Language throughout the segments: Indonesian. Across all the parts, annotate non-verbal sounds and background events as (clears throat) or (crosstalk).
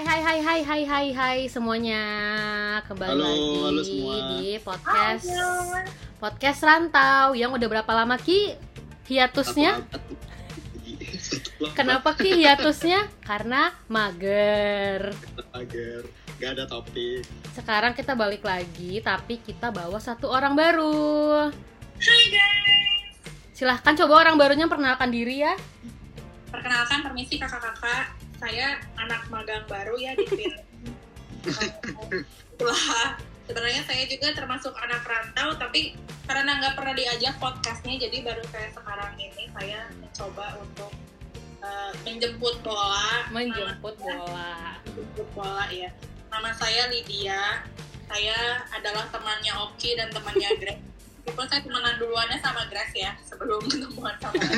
Hai hai hai hai hai hai hai semuanya kembali Halo, lagi halo semua. di podcast podcast rantau yang udah berapa lama ki hiatusnya? (laughs) Kenapa ki hiatusnya? Karena mager. Agar gak ada topik. Sekarang kita balik lagi tapi kita bawa satu orang baru. Hai guys, Silahkan coba orang barunya perkenalkan diri ya. perkenalkan permisi kakak-kakak, saya anak magang baru ya di film. Itulah, (laughs) sebenarnya saya juga termasuk anak rantau, tapi karena nggak pernah diajak podcastnya, jadi baru saya sekarang ini saya mencoba untuk eh, menjemput bola. Menjemput bola. Menjemput bola ya. Nama saya Lydia. Saya adalah temannya Oki dan temannya Grace. Meskipun saya temenan duluannya sama Grace ya, sebelum ketemuan sama (laughs)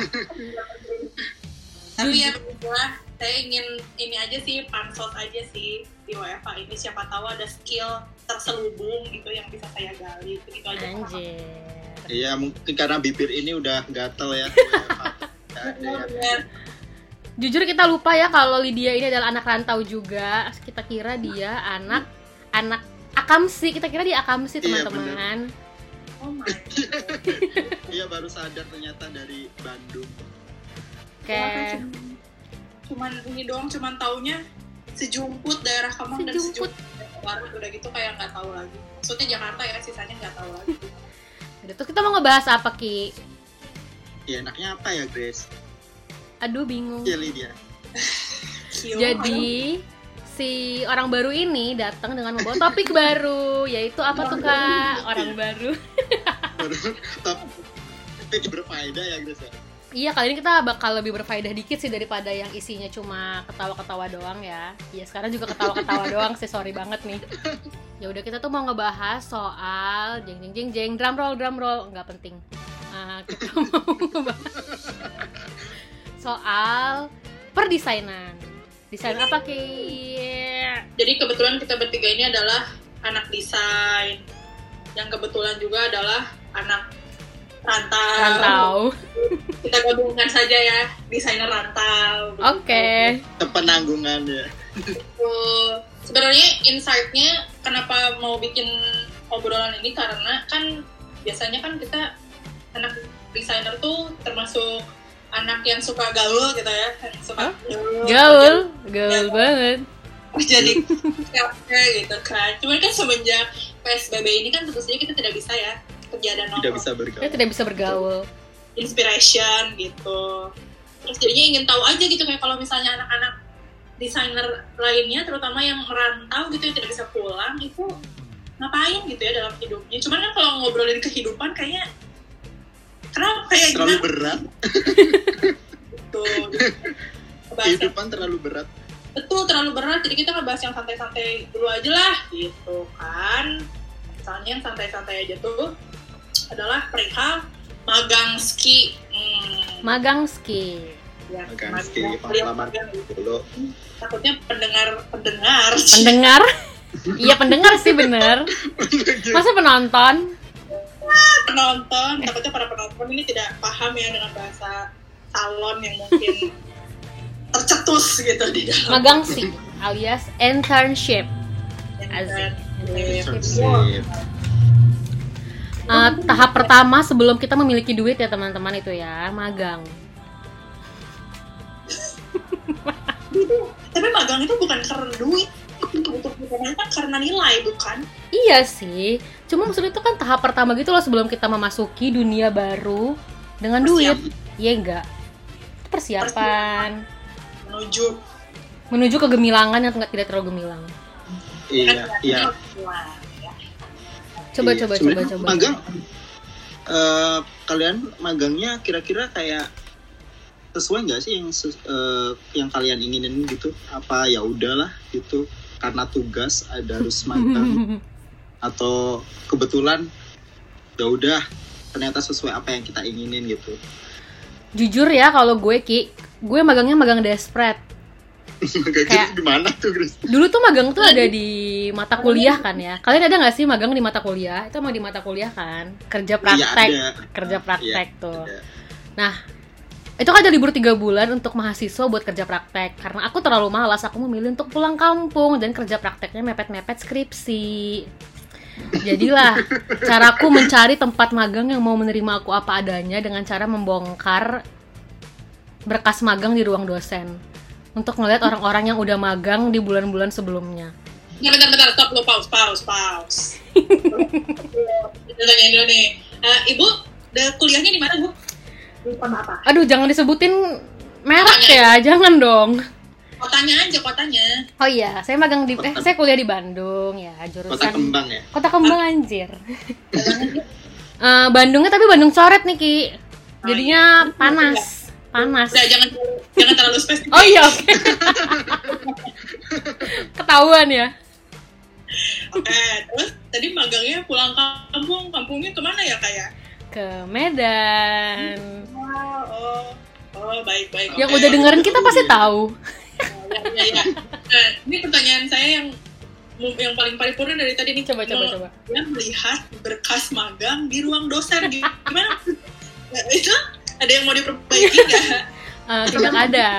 tapi ya begitulah saya ingin ini aja sih pansos aja sih di WFA ini siapa tahu ada skill terselubung gitu yang bisa saya gali begitu aja Anjir. Iya mungkin karena bibir ini udah gatel ya. (laughs) Ya. Jujur kita lupa ya kalau Lydia ini adalah anak rantau juga. Kita kira dia anak anak akamsi. Kita kira dia akamsi Iya, teman-teman. oh my god Iya baru sadar ternyata dari Bandung. Kayak cuman, cuman ini doang cuman taunya sejumput daerah Kemang dan Sejumput. Garut udah gitu kayak nggak tahu lagi maksudnya Jakarta ya sisanya nggak tahu lagi (laughs) Udah tuh kita mau ngebahas apa Ki? Ya enaknya apa ya Grace? Aduh bingung. Iya Lydia. (laughs) Jadi si orang baru ini datang dengan membawa topik (laughs) baru yaitu apa tuh kak orang baru Baru tapi berfaedah ya Grace ya. Iya kali ini kita bakal lebih berfaedah dikit sih daripada yang isinya cuma ketawa-ketawa doang ya. Iya sekarang juga ketawa-ketawa (laughs) doang sih sorry banget nih. Ya udah kita tuh mau ngebahas soal jeng jeng jeng jeng drum roll drum roll. Nggak penting. Ah, (laughs) kita mau ngebahas soal perdesainan. Desain apa ki? Jadi kebetulan kita bertiga ini adalah anak desain. Yang kebetulan juga adalah anak rantau, rantau. Kita gabungkan saja ya desainer rantau. Oke. Penanggungan ya. Sebenarnya insight-nya kenapa mau bikin obrolan ini karena kan biasanya kan kita anak desainer tuh termasuk anak yang suka gaul gitu ya. Yang suka Hah? gaul. Gaul? Ya. banget. jadi capek gitu kan. Cuman kan semenjak PSBB ini kan tentu saja kita tidak bisa ya kerja dan Tidak nongkrong bisa kita bergaul. tidak bisa bergaul. Inspiration gitu. Terus jadinya ingin tahu aja gitu kayak kalau misalnya anak-anak desainer lainnya terutama yang merantau gitu yang tidak bisa pulang itu ngapain gitu ya dalam hidupnya? Cuman kan kalau ngobrolin kehidupan kayaknya kenapa kayak Terlalu gimana? berat. gitu (laughs) Kehidupan terlalu berat. betul terlalu berat. Jadi kita ngebahas yang santai-santai dulu aja lah gitu kan. Misalnya yang santai-santai aja tuh adalah perihal magang ski. Hmm, magang ski. Ya, Magang ski, pengalaman gitu. dulu. takutnya pendengar pendengar. Pendengar? (laughs) Iya pendengar sih bener. Masa penonton? Penonton. Takutnya para penonton ini tidak paham ya dengan bahasa salon yang mungkin (laughs) tercetus gitu di dalam. Magang ski alias internship. Asik. Internship. Eh, tahap pertama sebelum kita memiliki duit ya teman-teman itu ya magang. Tapi magang itu bukan karena duit kan karena nilai bukan? Iya sih cuma maksudnya itu kan tahap pertama gitu loh sebelum kita memasuki dunia baru dengan duit. Iya enggak? Itu persiapan. Menuju. Menuju kegemilangan yang tidak terlalu gemilang. Iya, iya. Wah, ya. coba Iya, coba coba sebenarnya coba Magang eh, kalian magangnya kira-kira kayak sesuai nggak sih yang eh, yang kalian inginin gitu? Apa ya udahlah gitu karena tugas ada harus (laughs) magang atau kebetulan ya udah ternyata sesuai apa yang kita inginin gitu. jujur ya kalau gue ki gue magangnya magang desperate Kayak- gitu gimana tuh, Chris? dulu tuh magang tuh ada di mata kuliah kan ya? Kalian ada nggak sih magang di mata kuliah? Itu emang di mata kuliah kan? Kerja praktek Iya, ada. kerja praktek Iya, tuh. ada. nah itu kan ada libur tiga bulan untuk mahasiswa buat kerja praktek. Karena aku terlalu malas aku memilih untuk pulang kampung dan kerja prakteknya mepet-mepet skripsi. Jadilah caraku mencari tempat magang yang mau menerima aku apa adanya dengan cara membongkar berkas magang di ruang dosen untuk ngeliat orang-orang yang udah magang di bulan-bulan sebelumnya Bentar, bentar, bentar, stop, lo pause, pause, pause. Tanyain dulu nih. Eh, Ibu, udah kuliahnya di mana, Bu? Di kota apa? aduh jangan disebutin merek ya jangan dong Kotanya aja, kotanya. oh iya saya magang di eh saya kuliah di Bandung ya Kota jurusan kembang ya. Kota Kembang anjir. (laughs) Eh, Bandungnya tapi Bandung coret nih Ki. Jadinya panas, panas. Udah, jangan jangan terlalu spesifik. Oh iya oke. Ketahuan ya. Oke, terus tadi magangnya pulang kampung. Kampungnya ke mana ya, kayak? Ke Medan. Oh, oh, oh, baik, baik. Yang oke. udah dengerin kita pasti tahu. Ya, ya, ya. Nah, ini pertanyaan saya yang yang paling paripurna dari tadi nih. Coba coba coba. dia melihat berkas magang di ruang dosen gimana? Nah, (laughs) itu ada yang mau diperbaiki nggak? (laughs) Eh, tidak ada.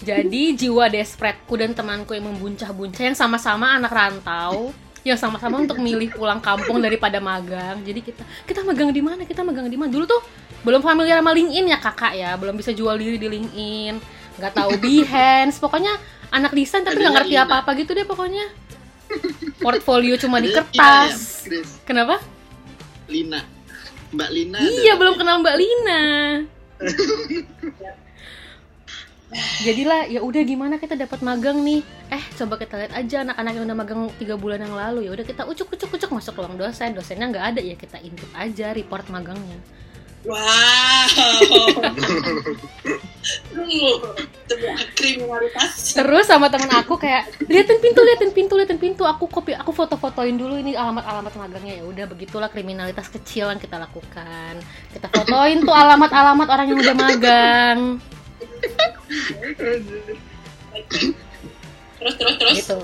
Jadi jiwa desperatku dan temanku yang membuncah-buncah yang sama-sama anak rantau, yang sama-sama untuk milih pulang kampung daripada magang. Jadi kita kita magang di mana? Kita magang di mana? Dulu tuh belum familiar sama LinkedIn ya kakak ya, belum bisa jual diri di LinkedIn, nggak tahu Behance, pokoknya anak desain tapi nggak ngerti apa-apa gitu deh pokoknya. Portfolio cuma di kertas. ya, Chris. Kenapa? Lina. Mbak Lina. Iya, ada. belum kenal Mbak Lina. (laughs) Jadilah ya udah gimana kita dapat magang nih. Eh, coba kita lihat aja anak-anak yang udah magang tiga bulan yang lalu ya udah kita ucuk ucuk ucuk masuk ruang dosen. Dosennya nggak ada ya kita intip aja report magangnya. Wow. Kriminalitas. (laughs) Terus sama temen aku kayak liatin pintu, liatin pintu, liatin pintu. Aku kopi, aku foto-fotoin dulu ini alamat-alamat magangnya ya. Udah begitulah kriminalitas kecil yang kita lakukan. Kita fotoin tuh alamat-alamat orang yang udah magang. Terus, terus, terus. gitu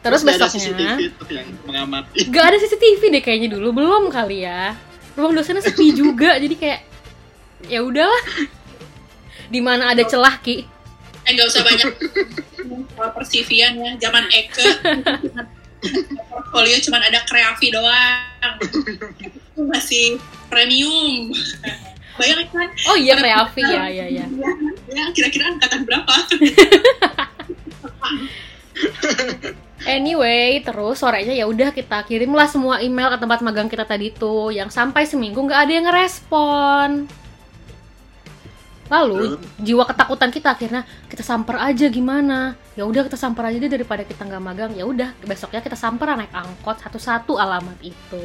terus ada besoknya CCTV tuh yang mengamati. gak ada CCTV deh kayaknya dulu belum kali ya ruang dosennya sepi juga jadi kayak ya udahlah di mana ada celah ki Eh, nggak usah banyak persivian ya. Zaman Eke, portfolio cuma ada kreafi doang. Itu masih premium. Bayangin kan? oh iya kreafi ya ya ya Ya, ya kira-kira angkatan berapa? (laughs) (laughs) anyway terus sorenya ya udah kita kirimlah semua email ke tempat magang kita tadi tuh. Yang sampai seminggu nggak ada yang ngerespon. Lalu jiwa ketakutan kita akhirnya kita samper aja gimana? Ya udah kita samper aja deh daripada kita nggak magang. Ya udah besoknya kita samper naik angkot satu-satu alamat itu.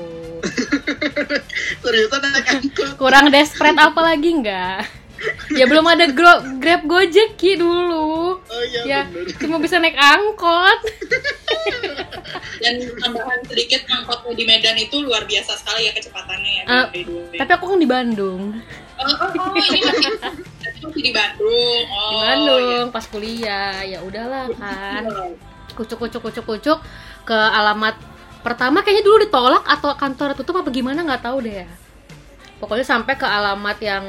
(laughs) Ternyata naik angkot. kurang desperate apa lagi nggak ya belum ada gro- grab gojek ki dulu Oh iya ya bener. cuma bisa naik angkot (laughs) Dan tambahan sedikit angkotnya di Medan itu luar biasa sekali ya kecepatannya ya. Dulu. tapi aku kan di Bandung Oh, oh, oh, ini masih, masih di Bandung. Oh, di Bandung pas kuliah ya udahlah kan iya. kucuk kucuk kucuk kucuk ke alamat pertama kayaknya dulu ditolak atau kantor tutup apa gimana nggak tahu deh ya pokoknya sampai ke alamat yang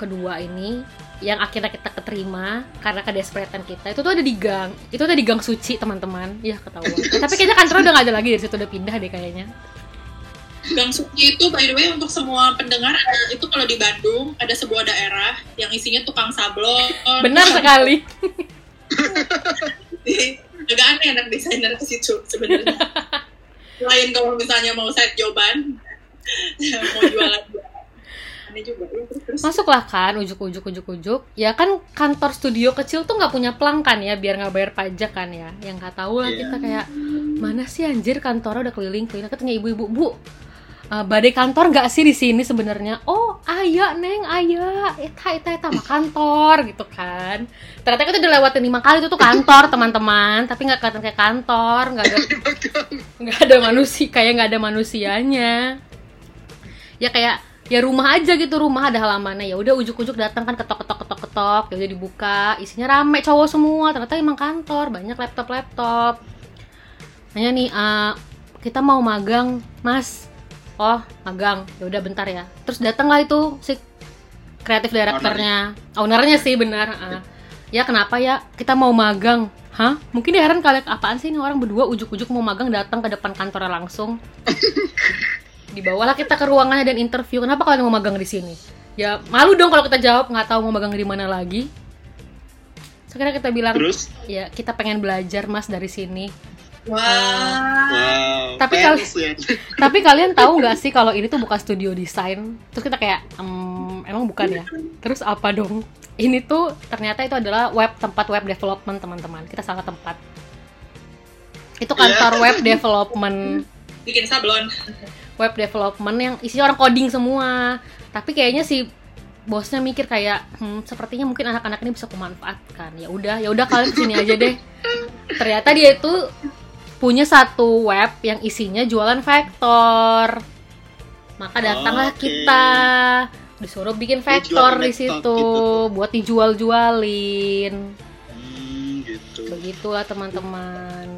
kedua ini yang akhirnya kita keterima karena kedesperetan kita. Itu tuh ada di gang itu tuh ada di gang suci teman-teman. Ya ketahuan. Eh, tapi kayaknya kantor udah nggak ada lagi dari situ udah pindah deh kayaknya. Gang Suci itu by the way untuk semua pendengar ada- itu kalau di Bandung ada sebuah daerah yang isinya tukang sablon. benar sekali. (laughs) Agak aneh anak desainer ke situ sebenarnya. (laughs) Selain kalau misalnya mau set jawaban, (laughs) mau jualan aneh juga. Ya, terus, terus. masuklah kan ujuk ujuk ujuk ujuk ya kan kantor studio kecil tuh nggak punya pelang kan ya biar nggak bayar pajak kan ya. Yang nggak tahu lah Iya. kita kayak mana sih anjir kantornya udah keliling keliling katanya ibu-ibu bu eh, badai kantor nggak sih di sini sebenarnya? Oh ayah neng ayah eta eta eta mah kantor gitu kan. Ternyata kita udah lewatin lima kali itu tuh kantor teman-teman. Tapi nggak kelihatan kayak kantor nggak ada nggak ada manusia kayak nggak ada manusianya. Ya kayak ya rumah aja gitu rumah ada halamannya. Ya udah ujuk-ujuk datang kan ketok ketok ketok ketok ya udah dibuka. Isinya rame cowok semua. Ternyata emang kantor banyak laptop laptop nanya nih "Eh, kita mau magang mas. Oh magang. Ya udah bentar ya. Terus datanglah itu si kreatif direkturnya. Ownernya. Sih benar ah. ya kenapa ya? Kita mau magang. Hah? Mungkin heran kalian apaan sih ini orang berdua ujuk-ujuk mau magang datang ke depan kantornya langsung. (laughs) Dibawalah kita ke ruangannya dan interview. Kenapa kalian mau magang di sini? Ya malu dong kalau kita jawab nggak tahu mau magang di mana lagi. Sekarang kita bilang, Terus? ya kita pengen belajar mas dari sini. Wah. Wow. Tapi fans ya. (laughs) Tapi kalian tahu nggak sih kalau ini tuh bukan studio desain? Terus kita kayak, "Em, emang bukan ya? Terus apa dong? Ini tuh ternyata itu adalah web tempat web development teman-teman. Kita salah tempat. Itu kantor web development, Bikin sablon. Web development yang isinya orang coding semua. Tapi kayaknya si bosnya mikir kayak, hmm, sepertinya mungkin anak-anak ini bisa kumanfaatkan. Ya udah, ya udah kalian ke sini aja deh. Ternyata dia itu punya satu web yang isinya jualan vektor. Maka datanglah Oke. kita disuruh bikin Dia vektor di situ gitu. buat dijual-jualin. Hmm, gitu. Begitulah teman-teman.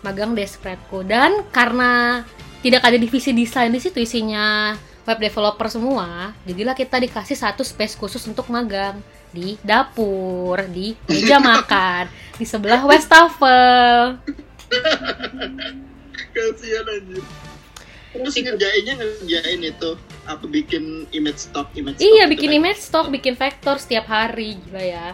Magang Desperate-ku dan karena tidak ada divisi desain di situ isinya web developer semua, jadilah kita dikasih satu space khusus untuk magang di dapur, di meja (laughs) makan, di sebelah wastafel. Kasihan anjir. Terus ngerjainnya ngerjain itu apa bikin image stock image stock Iya, gitu bikin kan? image stock, bikin vektor setiap hari, gila ya.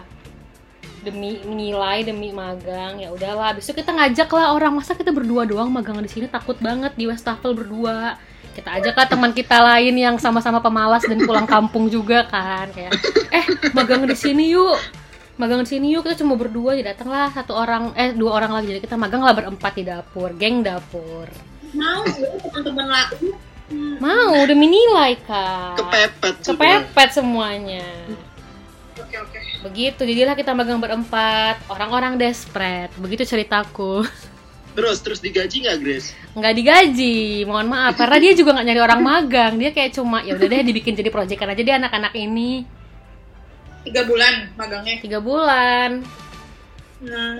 Demi nilai, demi magang, ya udahlah. Besok kita ngajak lah orang masa kita berdua doang magang di sini takut banget di Westafel berdua. Kita ajak lah teman kita lain yang sama-sama pemalas dan pulang kampung juga kan, kayak eh magang di sini yuk. Magang di sini yuk kita cuma berdua ya datanglah satu orang eh dua orang lagi jadi kita magang lah berempat di dapur, geng dapur. Mau ya teman-teman. Hmm. Mau demi nilai kak. Kepepet. Kepepet semuanya. Oke oke. Begitu, jadilah kita magang berempat, orang-orang desperate. Begitu ceritaku. Terus terus digaji nggak Grace? Nggak digaji, mohon maaf. Karena dia juga nggak nyari orang magang. Dia kayak cuma, ya udah deh dibikin jadi proyekan aja deh anak-anak ini. Tiga bulan magangnya. Tiga bulan. Nah.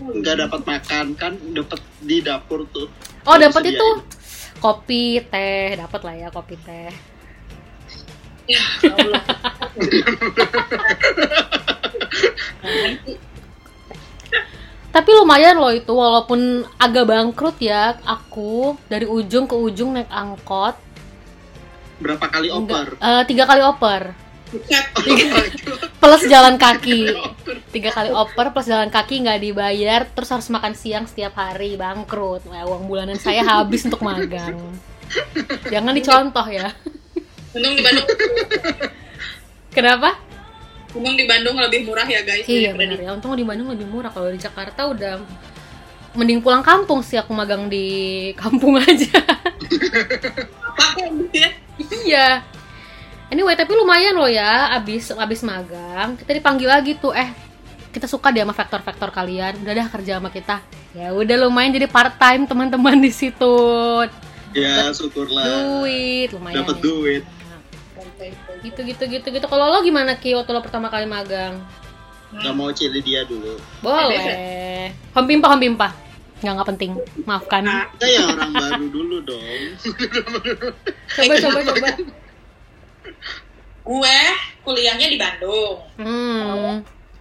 Nggak dapat makan kan? Dapat di dapur tuh. Oh, dapat itu kopi, teh. Dapat lah ya kopi, teh. Ya Tapi lumayan loh itu, walaupun agak bangkrut ya, aku dari ujung ke ujung naik angkot. Berapa kali oper? Eh, tiga kali oper. Plus jalan kaki tiga kali oper plus jalan kaki nggak dibayar terus harus makan siang setiap hari bangkrut Wah, uang bulanan saya habis untuk magang jangan dicontoh ya Untung di Bandung. kenapa Untung di Bandung lebih murah ya guys. iya benar ya untung di Bandung lebih murah kalau di Jakarta udah mending pulang kampung sih aku magang di kampung (laughs) aja gitu ya. iya anyway tapi lumayan loh ya abis abis magang kita dipanggil lagi tuh eh kita suka deh sama faktor-faktor kalian udah dah kerja sama kita ya udah lumayan jadi part time teman-teman di situ Ya syukurlah. duit lumayan Dapat ya. duit. Gitu gitu gitu gitu. Kalau lo gimana ki waktu lo pertama kali magang? Nggak mau cili dia dulu. boleh. Hom pimpa hom pimpa nggak nggak penting. Maafkan. Nah, Kita ya orang baru dulu dong. coba coba coba. Gue kuliahnya di Bandung. hmm.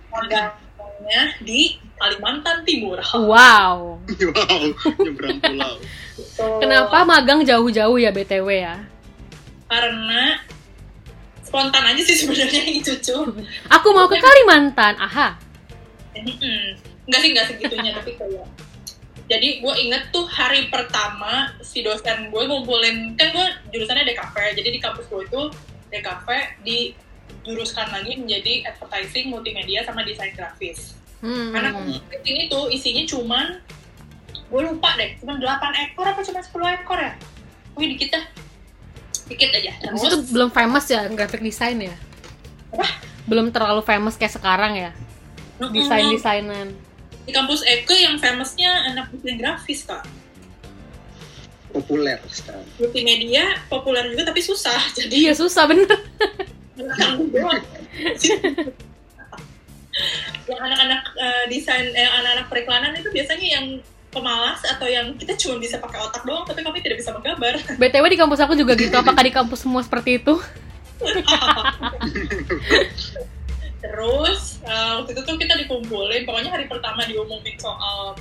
Magangnya di Kalimantan Timur. wow. Wow, nyebrang pulau. Kenapa magang jauh-jauh ya btw ya? Karena spontan aja sih sebenarnya itu cuy. aku mau ke Kalimantan aha Mm-mm. Enggak sih, enggak segitunya, (laughs) tapi kayak jadi gue inget tuh hari pertama si dosen gue ngumpulin kan gue jurusannya DKV jadi di kampus gue itu DKV dijuruskan lagi menjadi advertising multimedia sama desain grafis hmm. karena ini tuh isinya cuman gue lupa deh cuman 8 ekor apa cuma 10 ekor ya wih dikit dah dikit aja. Terus? belum famous ya graphic design ya? Apa? belum terlalu famous kayak sekarang ya? Mm-mm, desain desainan di kampus Eke yang famousnya anak desain grafis kak. Populer sekarang. multimedia populer juga tapi susah (laughs) jadi iya susah bener. (laughs) Yang anak-anak eh, desain eh, anak-anak periklanan itu biasanya yang pemalas atau yang kita cuma bisa pakai otak doang tapi kami tidak bisa menggambar. (laughs) Btw di kampus aku juga gitu. Apakah di kampus semua seperti itu? (laughs) Terus eh, waktu itu tuh kita dikumpulin, pokoknya hari pertama diumumin soal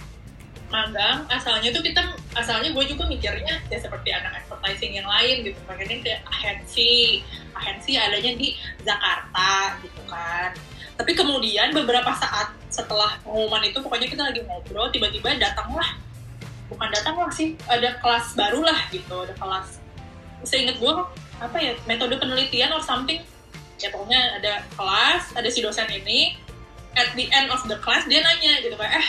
magang, asalnya tuh kita, asalnya gue juga mikirnya ya seperti anak advertising yang lain gitu, pengennya kayak agensi, agensi adanya di Jakarta gitu kan. Tapi kemudian beberapa saat setelah pengumuman itu, pokoknya kita lagi ngobrol, tiba-tiba datanglah, bukan datanglah sih, ada kelas baru lah gitu, ada kelas. Seinget gue apa ya metode penelitian or something. Ya pokoknya ada kelas ada si dosen ini at the end of the class dia nanya gitu kayak eh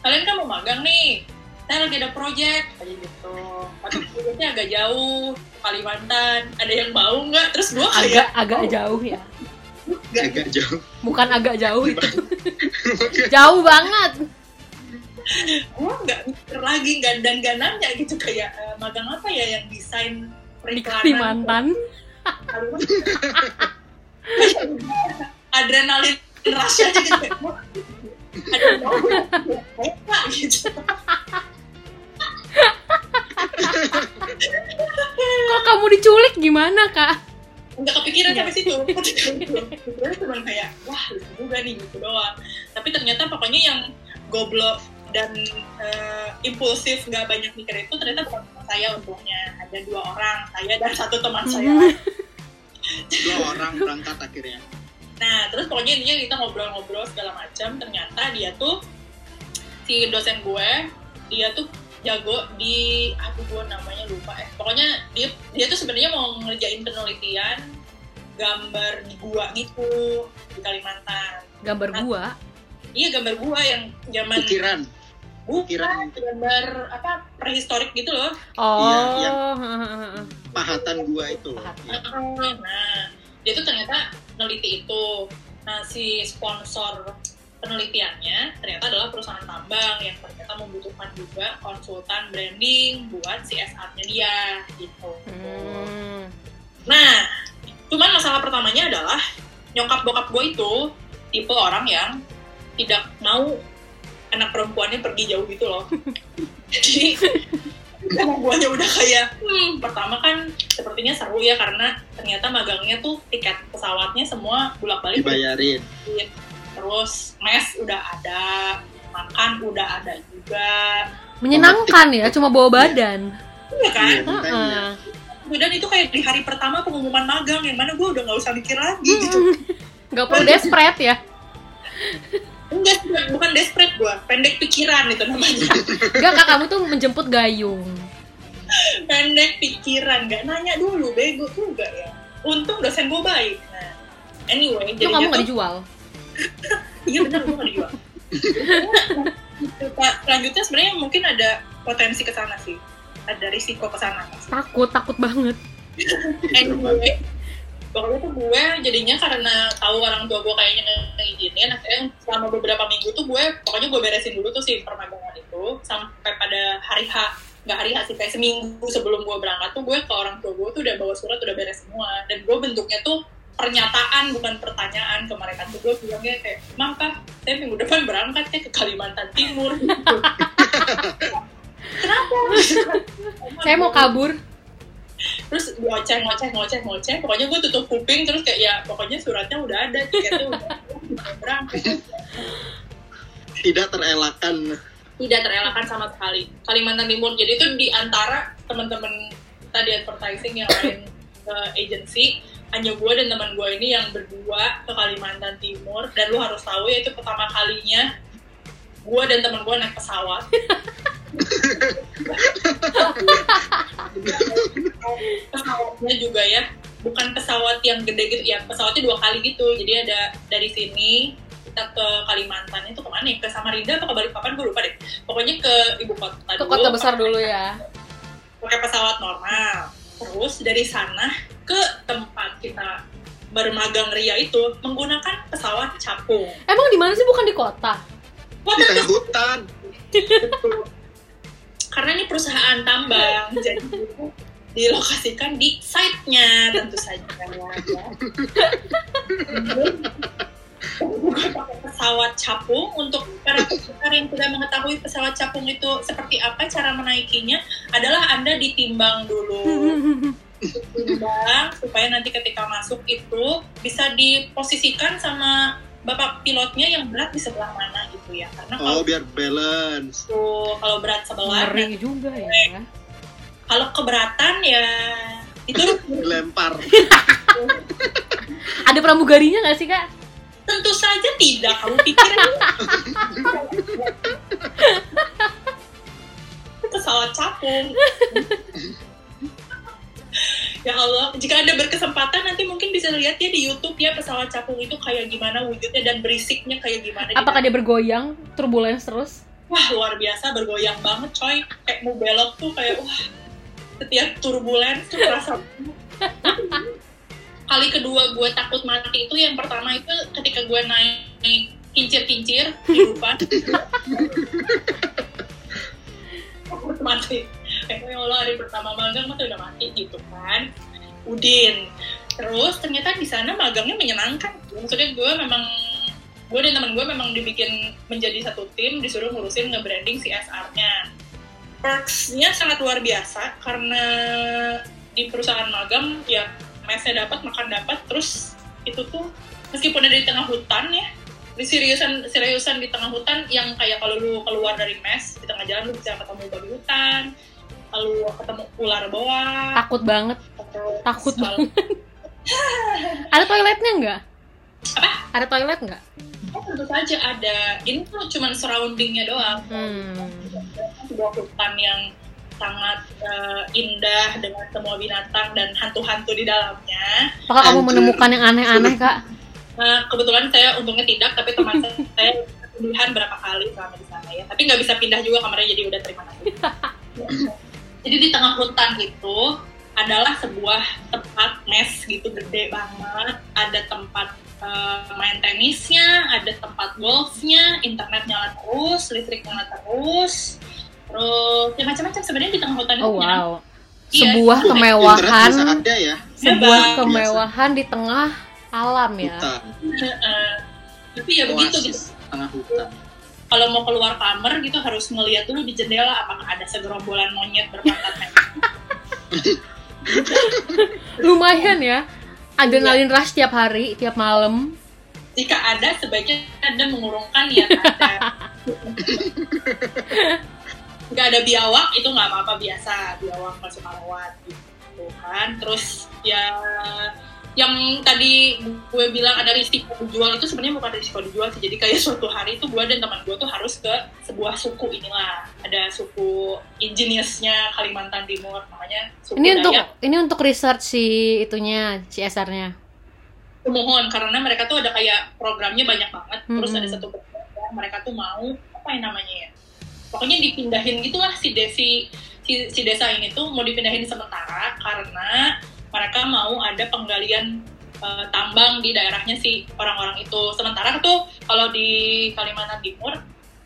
kalian kan mau magang nih saya lagi ada project kayak gitu. Tapi projectnya agak jauh Kalimantan ada yang mau nggak? Terus gue agak agak jauh ya agak jauh. Bukan agak jauh. Itu (laughs) jauh banget. Gue nggak mikir lagi nggak dan nggak nanya gitu kayak "Eh, magang apa ya yang desain di periklanan Kalimantan (laughs) adrenalin rush aja gitu (laughs) gitu. Kok kamu diculik? Gimana kak kepikiran sampai situ (laughs) Pikirannya cuma kayak wah lucu juga nih gitu doang tapi ternyata pokoknya yang goblok dan eh, impulsif nggak banyak mikir itu ternyata bukan cuma saya untungnya ada dua orang saya dan satu teman saya dua orang berangkat akhirnya Nah, terus pokoknya intinya kita ngobrol-ngobrol segala macam. Ternyata dia tuh si dosen gue, dia tuh jago di aduh gue namanya lupa eh. Pokoknya dia dia tuh sebenarnya mau ngerjain penelitian gambar di gua gitu di Kalimantan. gambar gua Iya gambar gua yang zaman ukiran bukan ukiran gambar apa prehistorik gitu loh. oh Iya, hehehe. (laughs) pahatan gua itu Pahatan. Ya. Nah, dia tuh ternyata neliti itu. Nah, si sponsor penelitiannya ternyata adalah perusahaan tambang yang ternyata membutuhkan juga konsultan branding buat CSR-nya dia gitu. Hmm. Nah, cuman masalah pertamanya adalah nyokap bokap gue itu tipe orang yang tidak mau anak perempuannya pergi jauh gitu loh. (laughs) Jadi sama guanya udah kayak, hmm, pertama kan sepertinya seru ya karena ternyata magangnya tuh tiket pesawatnya semua bolak-balik dibayarin terus mes udah ada, makan udah ada juga, menyenangkan ya cuma bawa badan iya kan? Iya, makanya. Dan itu kayak di hari pertama pengumuman magang yang mana gue udah nggak usah mikir lagi gitu. (laughs) nggak perlu desperate ya Enggak, bukan desperate gue, pendek pikiran itu namanya. (laughs) Enggak kak kamu tuh menjemput gayung (laughs) pendek pikiran, nggak nanya dulu, bego juga ya. Untung dosen gue baik. Nah, anyway, itu kamu nggak dijual iya benar gue nggak dijual. Pak, selanjutnya sebenarnya mungkin ada potensi ke sana sih, ada risiko ke sana. takut takut banget (laughs) Anyway, pokoknya tuh gue jadinya karena tahu orang tua gue kayaknya ngizinin, akhirnya selama beberapa minggu tuh gue pokoknya gue beresin dulu tuh si permagangan itu sampai pada hari H nggak hari H sih kayak seminggu sebelum gue berangkat tuh gue ke orang tua gue tuh udah bawa surat udah beres semua dan gue bentuknya tuh pernyataan bukan pertanyaan ke mereka tuh gue bilangnya kayak mam kak saya minggu depan berangkat ya ke Kalimantan Timur gitu. (laughs) kenapa? (laughs) Saya mau kabur. Terus ngoceh ngoceh ngoceh ngoceh. Pokoknya gue tutup kuping terus kayak ya pokoknya suratnya udah ada tiketnya (laughs) udah berangkat. Tidak terelakkan. Tidak terelakkan sama sekali. Kalimantan Timur. Jadi itu di antara teman-teman tadi advertising yang lain ke agency hanya gue dan teman gue ini yang berdua ke Kalimantan Timur. Dan lu harus tahu ya itu pertama kalinya gue dan teman gue naik pesawat (laughs) pesawatnya juga ya. Bukan pesawat yang gede gitu ya pesawatnya dua kali gitu. Jadi ada dari sini kita ke Kalimantan. Itu ke mana ya? Ke Samarinda atau ke Balikpapan? Gue lupa deh. Pokoknya ke ibu kota ke dulu, kota besar dulu ya. Pakai pesawat normal. Terus dari sana ke tempat kita bermagang ria itu menggunakan pesawat capung. Emang di mana sih? Bukan di kota? Di tengah hutan. (laughs) Karena ini perusahaan tambang, (laughs) jadi dilokasikan di site-nya tentu saja. Ya. Pakai pesawat capung untuk para pendengar yang tidak mengetahui pesawat capung itu seperti apa cara menaikinya adalah anda ditimbang dulu timbang supaya nanti ketika masuk itu bisa diposisikan sama bapak pilotnya yang berat di sebelah mana gitu ya karena kalau Oh, biar balance. tuh kalau berat sebelah Ngeri juga ya. kalau keberatan ya itu (laughs) Dilempar. Ada pramugarinya nggak sih kak? tentu saja tidak kamu pikir (laughs) pesawat capung (laughs) ya Allah jika anda berkesempatan nanti mungkin bisa lihat ya di YouTube ya pesawat capung itu kayak gimana wujudnya dan berisiknya kayak gimana di Apakah dia bergoyang, turbulence terus? wah luar biasa bergoyang banget coy. Kayak mau belok tuh kayak wah setiap turbulence tuh terasa (laughs) kali kedua gue takut mati itu yang pertama itu ketika gue naik kincir-kincir (laughs) kehidupan. (laughs) Takut mati kayak ya Allah hari pertama magang mah tuh udah mati gitu kan? Udin. Terus ternyata di sana magangnya menyenangkan. Maksudnya gue memang gue dan teman gue memang dibikin menjadi satu tim disuruh ngurusin nge-branding CSR-nya perks-nya sangat luar biasa karena di perusahaan magang ya mesnya dapat makan dapat terus itu tuh meskipun ada di tengah hutan ya di seriusan seriusan di tengah hutan yang kayak kalau lu keluar dari mes di tengah jalan lu bisa ketemu babi hutan lalu ketemu ular boa Takut banget. terus Takut banget. (laughs) Ada toiletnya nggak? Apa? Ada toilet nggak? Oh, tentu saja ada ini tuh cuman surroundingnya doang Hmm. sebuah hutan yang sangat eh, indah dengan semua binatang dan hantu-hantu di dalamnya. Apakah kamu menemukan yang aneh-aneh kak? Nah, kebetulan saya untungnya tidak, tapi teman (laughs) saya pilihan berapa kali selama di sana ya. Tapi nggak bisa pindah juga kamarnya, jadi udah terima kasih. (laughs) jadi di tengah hutan itu adalah sebuah tempat mes gitu gede banget. Ada tempat eh, main tenisnya, ada tempat golfnya, internet nyala terus, listrik nyala terus. Terus ya macam-macam sebenarnya di tengah hutan itu Oh wow. Iya. Sebuah Internet kemewahan, bisa ada ya. sebuah Biasa. kemewahan di tengah alam ya. Hutan. Heeh. tapi ya begitu gitu tengah hutan. Kalau mau keluar kamar gitu harus ngeliat dulu di jendela apakah ada segerombolan monyet berpangkat merah. (laughs) Lumayan ya. Adrenalin rush tiap hari, tiap malam. jika ada sebaiknya anda mengurungkan niat anda (laughs) nggak ada biawak itu nggak apa-apa biasa biawak masuk lewat gitu kan terus ya yang tadi gue bilang ada risiko dijual itu sebenarnya bukan risiko dijual sih. Jadi kayak suatu hari itu gue dan teman gue tuh harus ke sebuah suku inilah. Ada suku ingeniusnya Kalimantan Timur. Namanya suku Ini untuk Dayak. ini untuk research si itunya, CSR-nya. mohon karena mereka tuh ada kayak programnya banyak banget. Terus Mm-mm. ada satu program mereka tuh mau apa yang namanya ya? Pokoknya dipindahin gitulah si desi si, si desa ini tuh mau dipindahin sementara karena mereka mau ada penggalian eh, tambang di daerahnya si orang-orang itu. Sementara tuh kalau di Kalimantan Timur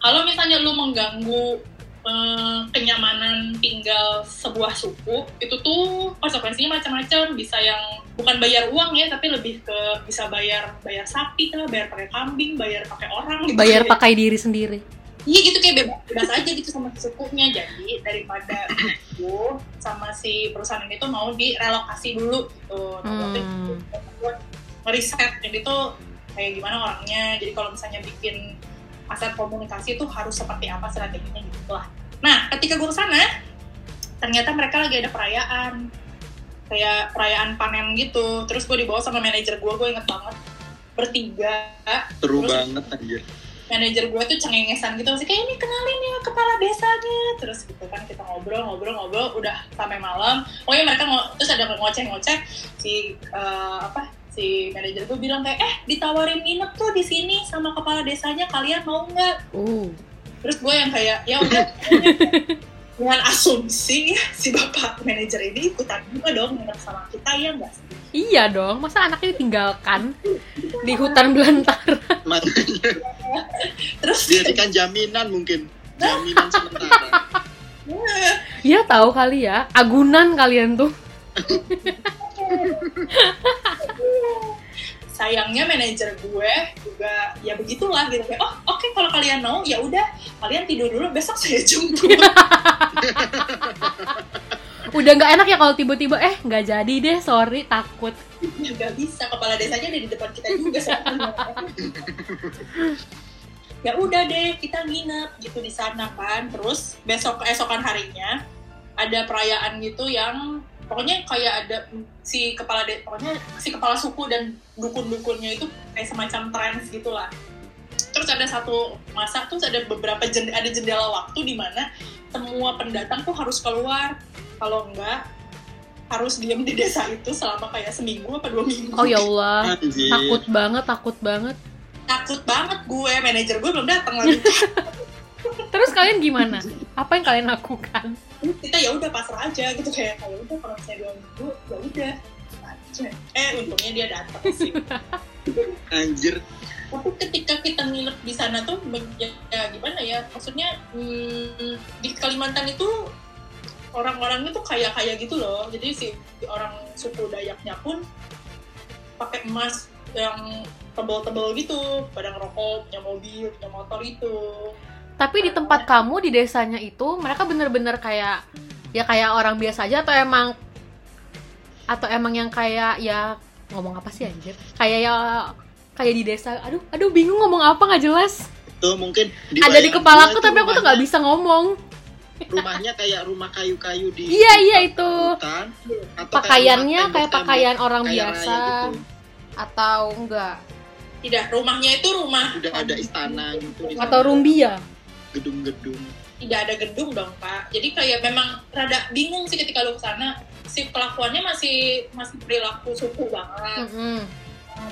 kalau misalnya lu mengganggu eh, kenyamanan tinggal sebuah suku itu tuh konsekuensinya macam-macam. Bisa yang bukan bayar uang ya tapi lebih ke bisa bayar bayar sapi lah bayar pakai kambing bayar pakai orang gitu. Bayar pakai diri sendiri. Iya gitu kayak bebas, bebas aja gitu sama si sukunya jadi daripada itu sama si perusahaan ini tuh mau direlokasi dulu gitu. Nah, Hmm. ngeriset jadi tuh kayak gimana orangnya. Jadi kalau misalnya bikin aset komunikasi itu harus seperti apa strateginya gitu lah. Nah ketika gue ke sana ternyata mereka lagi ada perayaan. Kayak perayaan panen gitu. Terus gue dibawa sama manajer gue gue inget banget. Bertiga. Seru Terus- banget anjir. Manajer gue tuh cengengesan gitu masih kayak ini kenalin ya kepala desanya. Terus gitu kan kita ngobrol ngobrol ngobrol udah sampai malam. Pokoknya mereka ngo- terus ada ngoceh ngoceh si eh, apa si manajer gue bilang kayak eh ditawarin nginep tuh di sini sama kepala desanya kalian mau nggak? Uh. terus gue yang kayak ya udah (laughs) dengan asumsi si bapak manajer ini ikutan juga dong nginep sama kita ya nggak sih Iya dong, masa anaknya ditinggalkan di hutan belantara? (laughs) Terus dijadikan jaminan mungkin. Jaminan sementara. (laughs) Ya tahu kali ya, agunan kalian tuh. (laughs) sayangnya manajer gue juga ya begitulah gitu kayak oh oke kalau kalian mau ya udah kalian tidur dulu besok saya jemput. (laughs) Udah nggak enak ya kalau tiba-tiba eh nggak jadi deh, sorry, takut. ya nggak bisa kepala desanya ada di depan kita juga (laughs) ya udah deh kita nginep gitu di sana kan. Terus besok keesokan harinya ada perayaan gitu yang pokoknya kayak ada si kepala de pokoknya si kepala suku dan dukun-dukunnya itu kayak semacam trans gitulah. Terus ada satu masa tuh ada beberapa jend ada jendela waktu di mana semua pendatang tuh harus keluar. Kalau enggak harus diem di desa itu selama kayak seminggu apa dua minggu. Oh ya Allah, Anjir. takut banget, takut banget. takut banget gue manajer gue belum datang lagi (laughs) Terus kalian gimana? Apa yang kalian lakukan? Kita ya udah pasrah aja gitu kayak kalau udah kalau misalnya dua minggu ya udah aja eh untungnya dia datang sih (laughs) Anjir. tapi ketika kita nginep di sana tuh ya, ya gimana ya maksudnya hmm, di Kalimantan itu orang-orangnya tuh kayak kayak gitu loh jadi si orang suku Dayaknya pun pakai emas yang tebel-tebel gitu pada ngerokok punya mobil punya motor itu Tapi di tempat kamu di desanya itu mereka bener-bener kayak ya kayak orang biasa aja atau emang atau emang yang kayak ya ngomong apa sih anjir? Kayak ya kayak di desa. Aduh, aduh bingung ngomong apa nggak jelas. Itu mungkin Ada di kepala aku tapi aku tuh nggak rumahnya- bisa ngomong. Rumahnya kayak rumah kayu-kayu di Iya, iya, itu. hutan, atau Pakaiannya kayak tembok-tembok pakaian orang biasa gitu. atau enggak? tidak rumahnya itu rumah Udah ada istana gitu di Atau rumbia? Gedung-gedung. tidak ada gedung dong pak. Jadi kayak memang rada bingung sih ketika lu ke sana si pelakuannya masih masih perilaku suku banget. Mm-mm.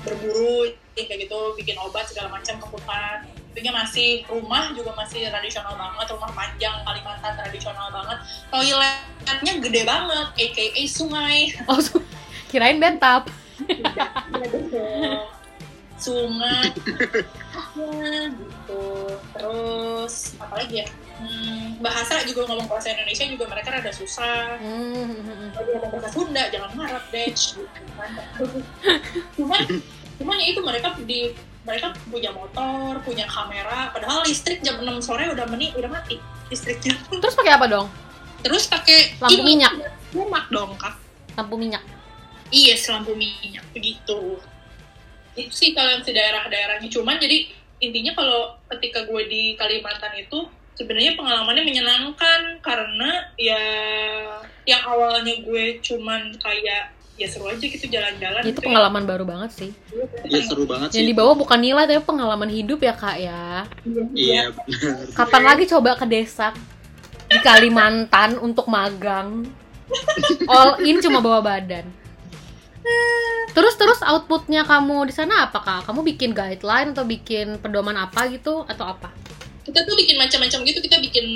berburu kayak gitu bikin obat segala macam ke hutan itunya masih rumah juga masih tradisional banget rumah panjang Kalimantan tradisional banget. Toiletnya gede banget aka sungai. Oh, su- kirain bathtub. Sungai ya, gitu terus apalagi ya hmm, bahasa juga ngomong bahasa Indonesia juga mereka rada susah Hmm. kalau dia bahasa Sunda jangan ngarap deh gitu kan. cuman cuman ya itu mereka di mereka punya motor punya kamera padahal listrik jam 6 sore udah meni udah mati listriknya Terus pakai apa dong? terus pakai Lampu ini, minyak. lemak dong kak Lampu minyak. iya lampu minyak begitu itu sih kalau yang di daerah-daerahnya cuman jadi intinya kalau ketika gue di Kalimantan itu sebenarnya pengalamannya menyenangkan karena ya yang awalnya gue cuman kayak ya seru aja gitu jalan-jalan Itu gitu ya. pengalaman baru banget sih. Iya seru banget Yang sih. dibawa bukan nilai tapi pengalaman hidup ya kak ya. Iya benar. Kapan lagi coba ke desa di Kalimantan untuk magang? (laughs) All in cuma bawa badan. Terus terus outputnya kamu di sana apa kak? Kamu bikin guideline atau bikin pedoman apa gitu atau apa? kita tuh bikin macam-macam gitu kita bikin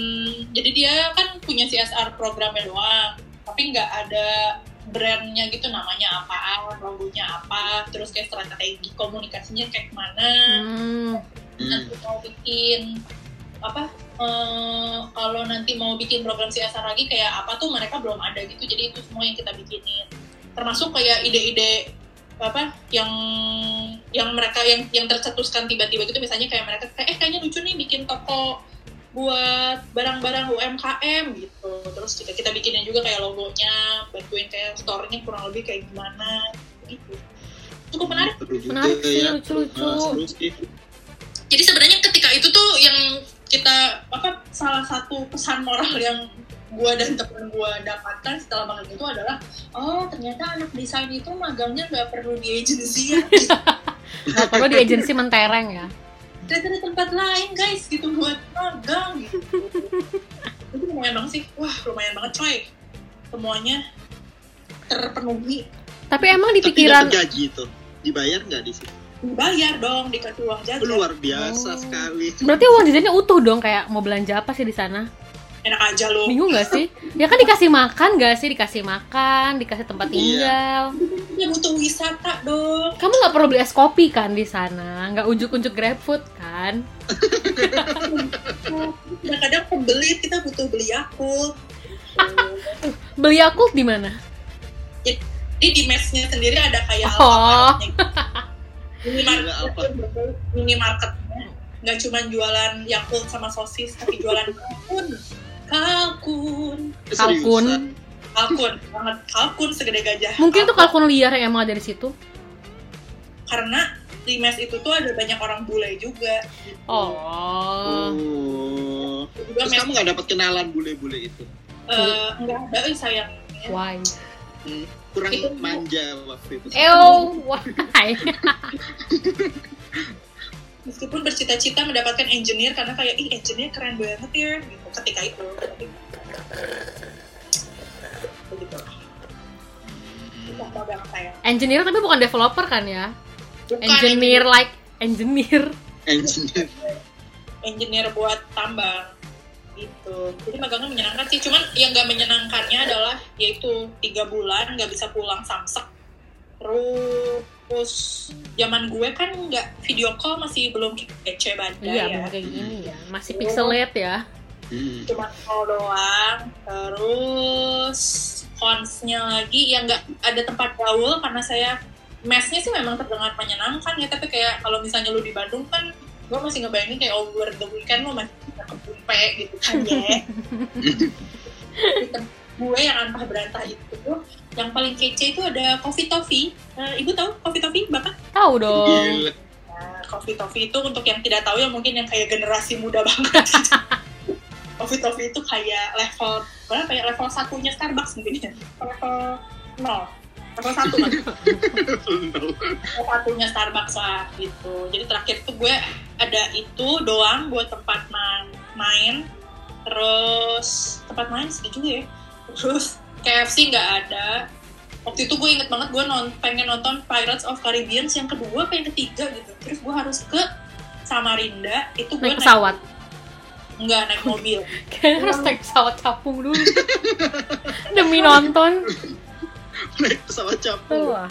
jadi dia kan punya CSR programnya doang tapi nggak ada brandnya gitu namanya apa logonya apa terus kayak strategi komunikasinya kayak mana Hmm. Nanti mau bikin apa eh, kalau nanti mau bikin program CSR lagi kayak apa tuh mereka belum ada gitu jadi itu semua yang kita bikinin termasuk kayak ide-ide apa yang yang mereka yang yang tercetuskan tiba-tiba gitu misalnya kayak mereka kayak eh kayaknya lucu nih bikin toko buat barang-barang UMKM gitu terus kita kita bikinin juga kayak logonya bantuin kayak store-nya kurang lebih kayak gimana gitu cukup menarik juga Menarik sih, ya. lucu-lucu. Nah, seru sih. jadi sebenarnya ketika itu tuh yang kita apa salah satu pesan moral yang gua dan temen gua dapatkan setelah magang itu adalah oh ternyata anak desain itu magangnya nggak perlu di agensi ya (laughs) Nggak perlu di agensi mentereng ya. ada tempat lain guys gitu buat magang gitu itu lumayan banget sih wah lumayan banget coy semuanya terpenuhi Tapi emang di pikiran gaji itu. Dibayar nggak di situ? dibayar dong dikasih uang jajan Luar biasa Oh. sekali. berarti uang jajannya utuh dong kayak mau belanja apa sih di sana? Enak aja loh Bingung gak sih? Ya kan dikasih makan gak sih? Dikasih makan, dikasih tempat Iya. tinggal. ya butuh wisata dong Kamu nggak perlu beli es kopi kan di sana? Nggak ujuk-ujuk GrabFood kan? (laughs) kadang-kadang pembelit kita butuh beli Yakult (laughs) Beli Yakult di mana? Jadi di mesnya sendiri ada kayak Oh. Gitu. (laughs) minimarket apa? minimarketnya nggak cuma jualan Yakult sama sosis tapi jualan kalkun Eh, Kalkun. kalkun banget kalkun segede gajah Mungkin tuh Kalkun. kalkun liar yang emang ada di situ. karena di mes itu tuh ada banyak orang bule juga gitu. Oh. Oh. juga Terus mes kamu nggak dapat kenalan bule-bule itu? eh, nggak ada eh, sayangnya Why? Hmm, kurang Itu- manja waktu itu. Ew, why? (laughs) meskipun bercita-cita mendapatkan engineer karena kayak ih engineer keren banget ya gitu ketika itu begitu Engineer tapi bukan developer kan ya? bukan Engineer like engineer. Engineer. engineer buat tambang gitu jadi magangnya menyenangkan sih cuman yang nggak menyenangkannya adalah yaitu tiga bulan nggak bisa pulang samsek terus zaman gue kan nggak video call masih belum kece banget Iya, ya belum kayak gini ya. Masih pixelate ya. Hmm. cuma call doang terus consnya lagi yang nggak ada tempat gaul karena saya mesnya sih memang terdengar menyenangkan ya tapi kayak kalau misalnya lu di Bandung kan gue masih ngebayangin kayak over the weekend lu masih bisa ke Pumpe gitu kan ya (laughs) gue yang antah berantah itu yang paling kece itu ada Coffee Toffee Eh, ibu tahu Coffee Toffee bapak Tahu dong. Gila. Nah, Coffee Toffee itu untuk yang tidak tahu ya mungkin yang kayak generasi muda (laughs) banget. Coffee Toffee itu kayak level berapa ya? Level satunya Starbucks mungkin ya. Level nol. Level satu kan? Level satunya Starbucks lah gitu. Jadi terakhir tuh gue ada itu doang buat tempat ma- main. Terus tempat main sedih juga ya. Terus KFC nggak ada. Waktu itu gue inget banget gue non pengen nonton Pirates of Caribbean yang kedua apa yang ketiga gitu. Terus gue harus ke Samarinda. Itu gue Naik pesawat. Enggak naik mobil. (laughs) Kayaknya harus naik pesawat capung dulu. (laughs) Demi nonton. Naik pesawat capung. Wah.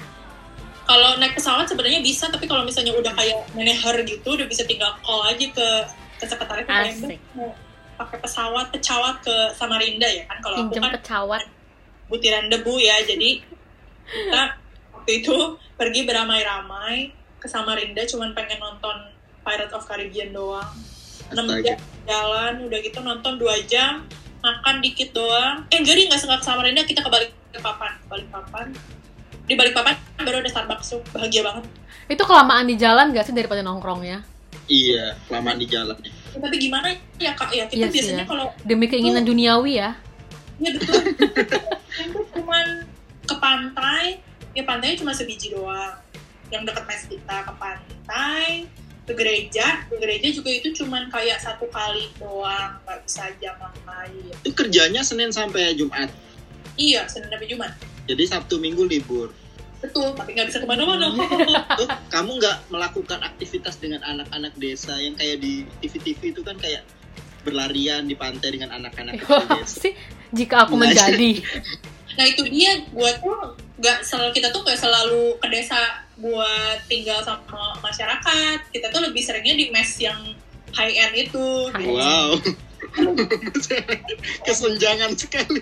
Kalau naik pesawat sebenarnya bisa, tapi kalau misalnya udah kayak manajer gitu, udah bisa tinggal call aja ke ke sekretariat Asik. mau pakai pesawat pecawat ke Samarinda ya kan. Kalau aku kan pesawat. butiran debu ya, jadi kita waktu itu pergi beramai-ramai ke Samarinda, cuman pengen nonton Pirates of Caribbean doang. 6 Astaga. jam jalan, udah gitu nonton 2 jam, makan dikit doang. Eh enggak deh, nggak sengaja ke Samarinda, kita ke Balikpapan. Balikpapan. Di Balikpapan baru ada Starbucks tuh, bahagia banget. Itu kelamaan di jalan gak sih daripada nongkrongnya? Iya, kelamaan di jalan. Ya, tapi gimana ya kak ya kita Iya sih biasanya ya. kalau Demi keinginan duniawi ya. ya betul itu cuman ke pantai ya pantainya cuma sebiji doang yang dekat mes kita ke pantai ke gereja ke gereja juga itu cuman kayak satu kali doang nggak bisa jam lain Itu kerjanya Senin sampai Jumat. iya senin sampai jumat Jadi Sabtu Minggu libur. Betul tapi nggak bisa ke mana-mana. (laughs) Tuh, kamu nggak melakukan aktivitas dengan anak-anak desa yang kayak di TV-TV itu kan kayak berlarian di pantai dengan anak-anak Wah, desa. sih? Jika aku Nah, menjadi. (laughs) Nah itu dia buat tuh nggak selalu kita tuh nggak selalu ke desa buat tinggal sama masyarakat. Kita tuh lebih seringnya di mes yang high end itu. High Wow. (laughs) Kesenjangan sekali.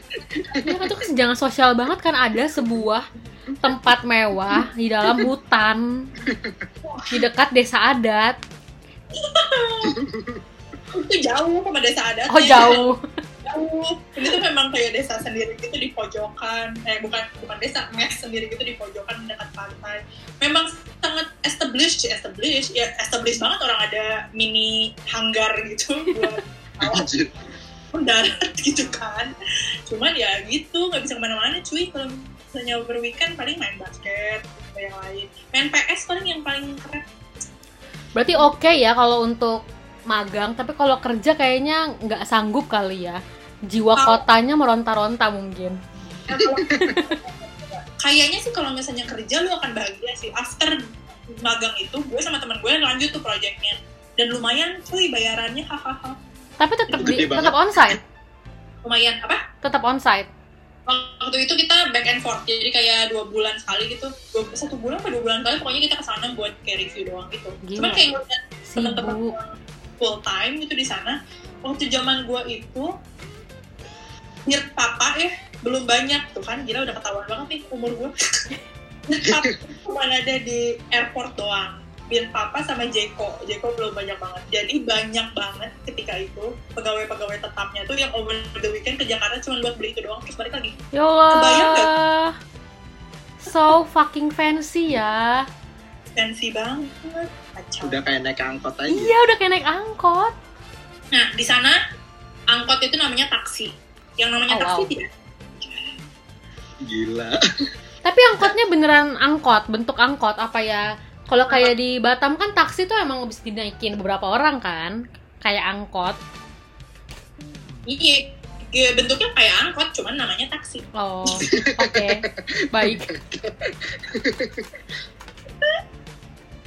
ya kan itu kesenjangan sosial banget kan ada sebuah tempat mewah di dalam hutan. Di dekat desa adat. Itu jauh sama desa adat. Oh jauh. Jauh. Ini tuh memang kayak desa sendiri gitu di pojokan. Eh bukan bukan desa mes sendiri gitu di pojokan dekat pantai. Memang sangat established established. Ya established banget orang ada mini hanggar gitu buat (laughs) mendarat gitu kan. Cuman ya gitu nggak bisa ke mana-mana cuy kalau misalnya berweekend paling main basket atau yang lain. Main PS paling yang paling keren. Berarti oke ya kalau untuk magang tapi kalau kerja kayaknya nggak sanggup kali ya. Jiwa Kalau- kotanya meronta-ronta mungkin. Nah, kalau- (laughs) kayaknya sih kalau misalnya kerja lu akan bahagia sih. After magang itu gue sama teman gue lanjut tuh proyeknya dan lumayan cuy bayarannya hahaha. Tapi tetap di, tetap onsite lumayan apa? Tetap onsite waktu itu kita back and forth jadi kayak dua bulan sekali gitu. Dua, satu bulan atau dua bulan sekali pokoknya kita ke sana buat kayak review doang gitu. Gila. cuman kayak ngeliat teman-teman full time gitu di sana waktu zaman gue itu nyirt papa ya belum banyak. Tuh kan gila udah ketahuan banget nih umur gue (laughs) nyirt papa cuma ada di airport doang Bin Papa sama Jeko. Jeko belum banyak banget. Jadi banyak banget ketika itu pegawai-pegawai tetapnya tuh yang over the weekend ke Jakarta cuma buat beli itu doang terus balik lagi. Ya Kebayang? Allah. So fucking fancy ya. Fancy banget. Kacau. Udah kayak naik angkot aja. Iya udah kayak naik angkot. Nah, di sana angkot itu namanya taksi. Yang namanya Oh, taksi wow. tidak. Gila. Tapi angkotnya beneran angkot, bentuk angkot apa ya? Kalau kayak di Batam kan taksi tuh emang bisa dinaikin beberapa orang kan, kayak angkot. Iya, iya, bentuknya kayak angkot, cuman namanya taksi. Oh, oke, baik. (laughs)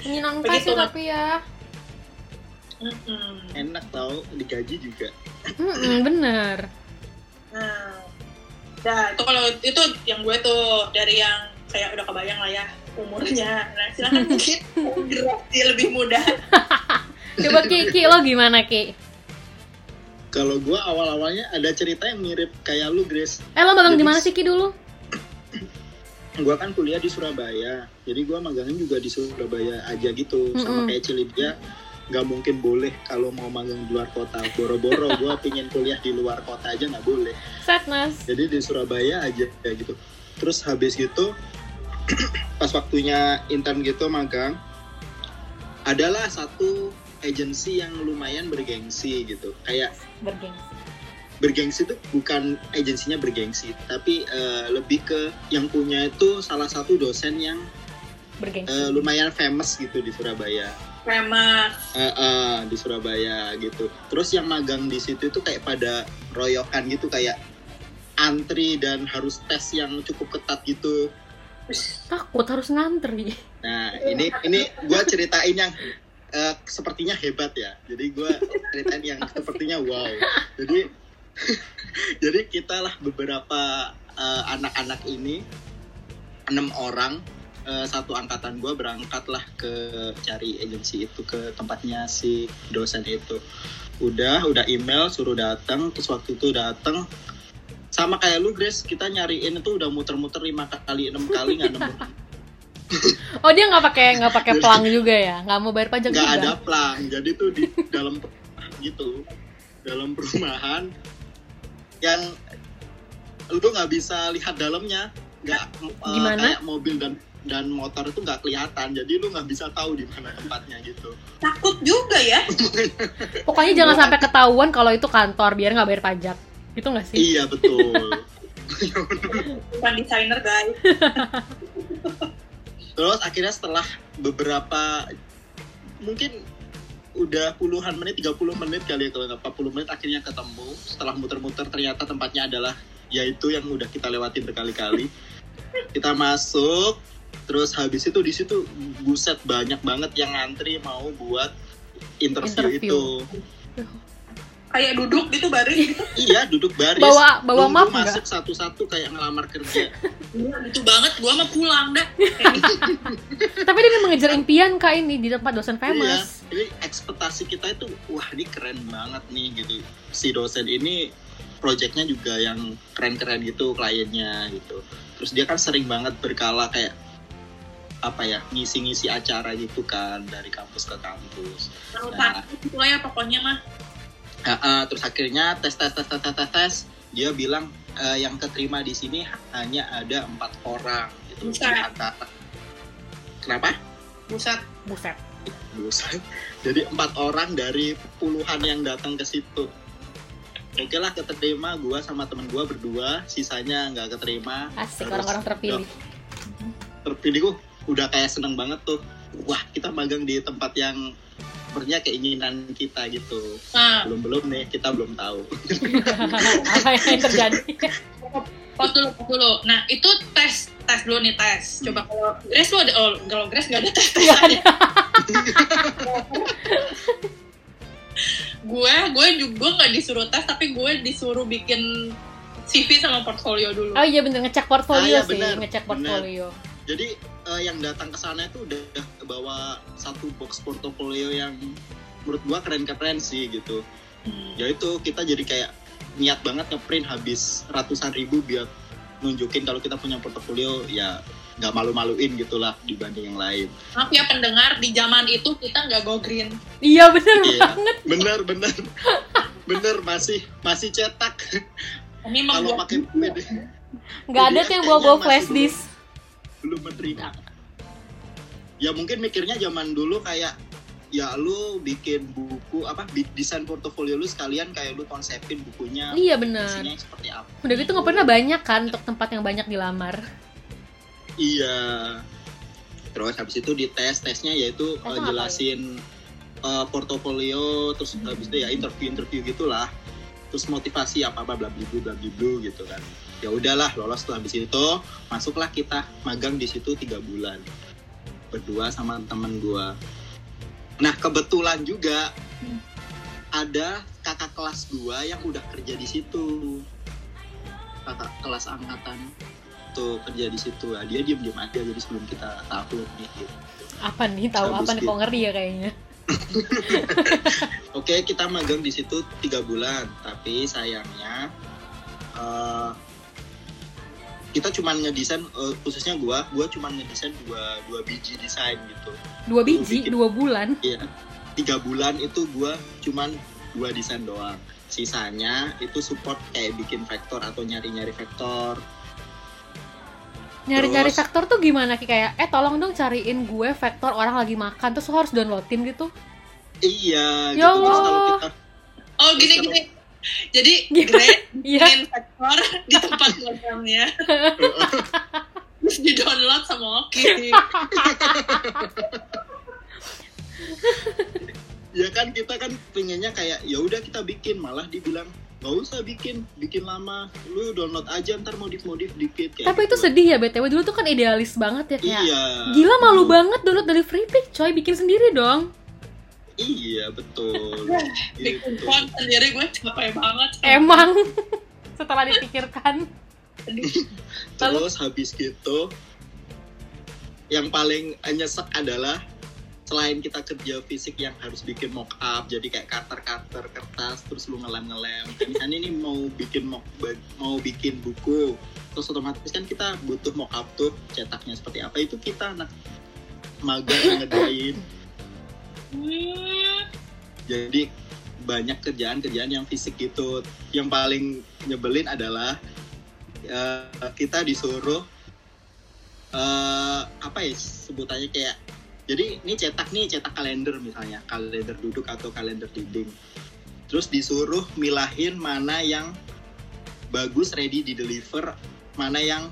Menyenangkan sih tapi ya, Mm-mm. Enak tau, digaji juga. Mm-mm, bener. Nah, nah itu kalau itu yang gue tuh dari yang kayak udah kebayang lah ya umurnya. Nah, silakan mungkin generasi lebih muda. (laughs) Coba Ki, Ki lo gimana Ki? Kalau gua awal-awalnya ada cerita yang mirip kayak lu, Grace. Eh lo magang di mana sih Ki dulu? (clears throat) Gua kan kuliah di Surabaya, jadi gua magangnya juga di Surabaya aja gitu. Sama Mm-mm. kayak Cilidia, nggak mungkin boleh kalau mau magang di luar kota. Boro-boro (laughs) gua pingin kuliah di luar kota aja nggak boleh. Sadness. Jadi di Surabaya aja kayak gitu. Terus habis gitu, (clears throat) pas waktunya intern gitu magang, adalah satu agensi yang lumayan bergengsi gitu. Kayak Bergengsi. bergengsi itu bukan agensinya bergengsi, tapi eh, lebih ke yang punya itu salah satu dosen yang Bergengsi. eh, lumayan famous gitu di Surabaya. Famous. Eh, eh, di Surabaya gitu. Terus yang magang di situ itu kayak pada royokan gitu kayak antri dan harus tes yang cukup ketat gitu. Takut harus ngantri. Nah ini ini gue ceritain yang eh, sepertinya hebat ya. Jadi gue ceritain yang sepertinya wow. Jadi (laughs) jadi kita lah beberapa eh, anak-anak ini enam orang eh, satu angkatan gue berangkat lah ke cari agensi itu ke tempatnya si dosen itu. Udah udah email suruh datang terus waktu itu datang sama kayak lu Grace kita nyariin itu udah muter-muter lima kali enam kali nggak nemu (laughs) Oh dia nggak pakai nggak pakai pelang juga ya? Nggak mau bayar pajak nggak juga? ada plang jadi tuh di dalam (laughs) gitu dalam perumahan yang lu nggak bisa lihat dalamnya nggak eh, Gimana? kayak mobil dan dan motor itu nggak kelihatan jadi lu nggak bisa tahu di mana tempatnya gitu Takut juga ya. (laughs) Pokoknya jangan sampai ketahuan kalau itu kantor biar nggak bayar pajak. Itu nggak sih? iya betul Bukan desainer guys. (laughs) terus akhirnya setelah beberapa mungkin udah puluhan menit 30 menit kali ya kalau nggak 40 menit akhirnya ketemu setelah muter-muter ternyata tempatnya adalah yaitu yang udah kita lewatin berkali-kali kita masuk terus habis itu di situ buset banyak banget yang ngantri mau buat interview, Interview. itu Kayak duduk gitu baris gitu. (laughs) iya duduk baris Bawa bawa nunggu map nggak? masuk satu-satu kayak ngelamar kerja Gila, (laughs) gitu banget. Gua mah pulang dah. (laughs) Tapi dia mengejar impian kak ini di tempat dosen Iya, famous. jadi ekspektasi kita itu wah ini keren banget nih gitu. Si dosen ini projectnya juga yang keren-keren gitu kliennya gitu. Terus dia kan sering banget berkala kayak apa ya ngisi-ngisi acara gitu kan dari kampus ke kampus. Kalau Nah. takut gitu lah ya pokoknya mah. Ah, ah, terus akhirnya tes tes tes tes tes tes, tes dia bilang eh, yang keterima di sini hanya ada empat orang gitu. Buset. Di antara Kenapa? Buset. Buset. Buset. Jadi empat orang dari puluhan yang datang ke situ. Oke lah keterima gua sama temen gua berdua, sisanya nggak keterima. Asik orang-orang terpilih. Terpilih gua udah kayak seneng banget tuh. Wah kita magang di tempat yang sebenarnya keinginan kita gitu. Nah, Belum belum nih kita belum tahu. (laughs) Apa yang terjadi? pause dulu, pause dulu. Nah, itu tes, tes dulu nih tes. Coba kalau Grace lu ada, oh, kalau Grace nggak ada tes ada. (laughs) gue, gue juga nggak disuruh tes, tapi gue disuruh bikin CV sama portfolio dulu. Oh iya bener ngecek portfolio Ah, iya, sih, bener. ngecek Bener. portfolio. Jadi eh, yang datang ke sana itu udah bawa satu box portofolio yang menurut gua keren-keren sih gitu. Hmm. ya itu kita jadi kayak niat banget ngeprint habis ratusan ribu biar nunjukin kalau kita punya portofolio ya nggak malu-maluin gitulah dibanding yang lain Maaf ya pendengar, di zaman itu kita nggak go green. Iya bener Iya. banget. bener bener bener masih masih cetak Ini kalau pakai PD Nggak ada tuh yang bawa-bawa Kayaknya flash disk. belum menerima ya mungkin mikirnya zaman dulu kayak ya lu bikin buku apa desain portofolio lu sekalian kayak lu konsepin bukunya. Iya isinya seperti apa Udah gitu nggak pernah banyak kan untuk tempat yang banyak dilamar. iya. Terus habis itu di tes tesnya yaitu Tesnya uh, ngapain? jelasin uh, portofolio terus habis itu ya interview interview gitulah. Terus motivasi apa apa bla bla bla bla bla gitu kan. Ya udahlah lolos tuh habis itu masuklah kita magang di situ tiga bulan berdua sama teman gua nah kebetulan juga Hmm. ada kakak kelas gua yang udah kerja di situ kakak kelas angkatan tuh kerja di situ ya dia diem diem aja jadi sebelum kita tahu nih gitu. Apa nih? Tahu apa nih? gitu. Kok ngeri ya kayaknya. (laughs) Oke, kita magang di situ tiga bulan, tapi sayangnya eh, kita cuma ngedesain eh, khususnya gua, gua cuma ngedesain dua dua biji desain gitu. Dua biji, bikin. dua bulan. Iya, tiga bulan itu gua cuman dua desain doang. Sisanya itu support kayak bikin vektor atau nyari-nyari vektor. Nyari-nyari vektor tuh gimana Ki? Kayak, eh tolong dong cariin gue vektor orang lagi makan, terus lo harus downloadin gitu. Iya, Ya gitu. Terus kalau Allah. kita Oh gini Terus gini. Jadi grade (laughs) Iya. bikin vektor di tempat programnya. Terus di download sama Oki. ya kan kita kan pengennya kayak ya udah kita bikin malah dibilang nggak usah bikin bikin lama lu download aja ntar modif modif dikit kayak Tapi itu gitu. sedih ya BTW dulu tuh kan idealis banget ya kayak. iya Gila malu banget download dari free pick, coy bikin sendiri dong. Iya betul Bikin gitu. font sendiri gue capek banget. Emang (laughs) setelah dipikirkan. terus habis gitu yang paling nyesek adalah selain kita kerja fisik yang harus bikin mock up jadi kayak cutter cutter kertas terus lu ngelem ngelem kayak misalnya ini mau bikin mock mau bikin buku terus otomatis kan kita butuh mock up tuh cetaknya seperti apa itu kita anak magang ngedain. Jadi banyak kerjaan-kerjaan yang fisik gitu. Yang paling nyebelin adalah eh, kita disuruh eh, apa ya sebutannya kayak jadi ini cetak nih cetak kalender misalnya kalender duduk atau kalender dinding. Terus disuruh milahin mana yang bagus ready di deliver mana yang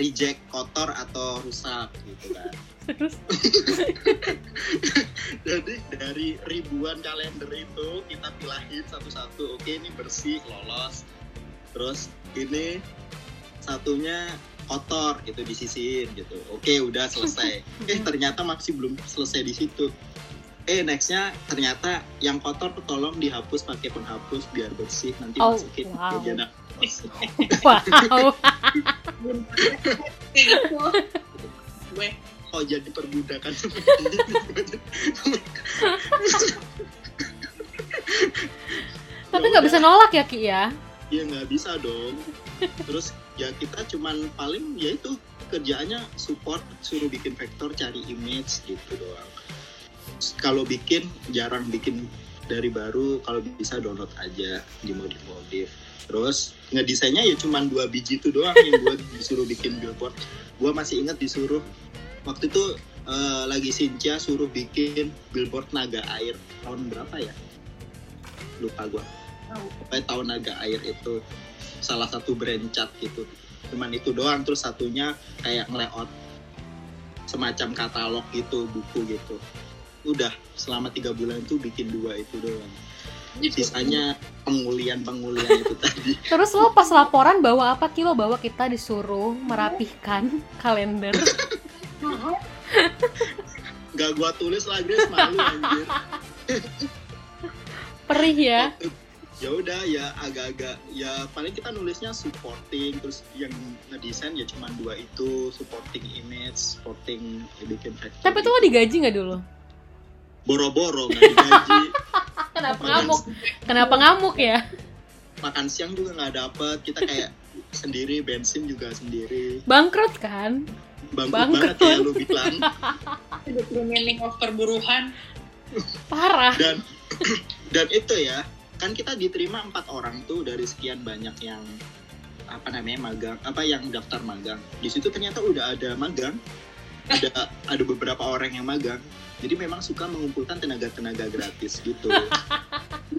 reject kotor atau rusak gitu kan Terus (laughs) jadi dari ribuan kalender itu kita pilahin satu-satu oke ini bersih lolos terus ini satunya kotor itu disisihin gitu oke udah selesai (laughs) eh ternyata masih belum selesai di situ eh nextnya ternyata yang kotor tolong dihapus pakai penghapus biar bersih nanti Oh, masukin wow. ke kos. (laughs) wow. Gitu. Gue oh jadi perbudakan. Tapi nggak bisa nolak ya Ki ya. ya nggak bisa dong. Terus ya kita cuman paling ya itu kerjaannya support suruh bikin vektor cari image gitu doang. Kalau bikin jarang bikin dari baru kalau bisa download aja di modif modif terus ngedesainnya ya cuman dua biji itu doang yang gue disuruh bikin billboard. Gue masih ingat disuruh waktu itu eh, lagi Sinca suruh bikin billboard naga air. Tahun berapa ya? Lupa gue pokoknya tahun naga air itu salah satu brand cat gitu. Cuman itu doang terus satunya kayak ngelayout semacam katalog gitu buku gitu. Udah selama tiga bulan itu bikin dua itu doang. Sisanya pengulian pengulian itu (laughs) tadi. Terus lo pas laporan bawa apa Ki? Lo bawa kita disuruh merapihkan (laughs) kalender. Nggak gua tulis lah Grace malu anjir Perih ya. ya udah ya agak-agak ya paling kita nulisnya supporting terus yang ngedesain ya cuman dua itu supporting image supporting ya bikin vector Tapi itu lo digaji nggak dulu? boro-boro nggak digaji (laughs) Kenapa Makan- ngamuk? Kenapa ngamuk ya? makan siang juga nggak dapet kita kayak sendiri bensin juga sendiri Bangkrut kan? Bangkrut Bangkrut. banget ya lu bilang (laughs) The meaning of perburuhan. Parah. dan (clears throat) dan itu ya kan kita diterima empat orang tuh dari sekian banyak yang apa namanya magang apa yang daftar magang di situ ternyata udah ada magang ada ada beberapa orang yang magang jadi memang suka mengumpulkan tenaga-tenaga gratis gitu (laughs)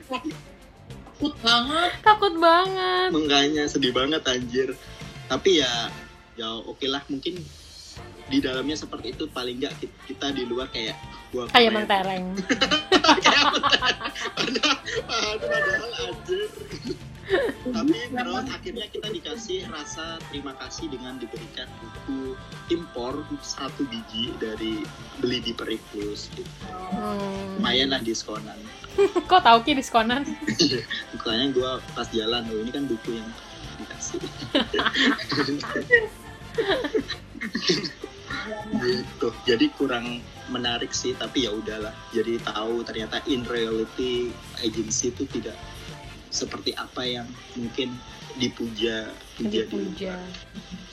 Takut banget. Takut banget. makanya sedih banget anjir tapi ya ya oke lah mungkin di dalamnya seperti itu paling nggak ki- kita di luar kayak gua Kayak mentereng. (laughs) Kayak mentereng. padahal padahal anjir tapi terus akhirnya kita dikasih rasa terima kasih dengan diberikan buku impor satu biji dari beli di Periplus gitu. Hmm. lumayan lah diskonan (laughs) Kok tahu ki diskonan? makanya gue pas jalan oh ini kan buku yang dikasih (laughs) gitu jadi kurang menarik sih tapi ya udahlah jadi tahu ternyata in reality agency itu tidak seperti apa yang mungkin dipuja puja di Dipuja.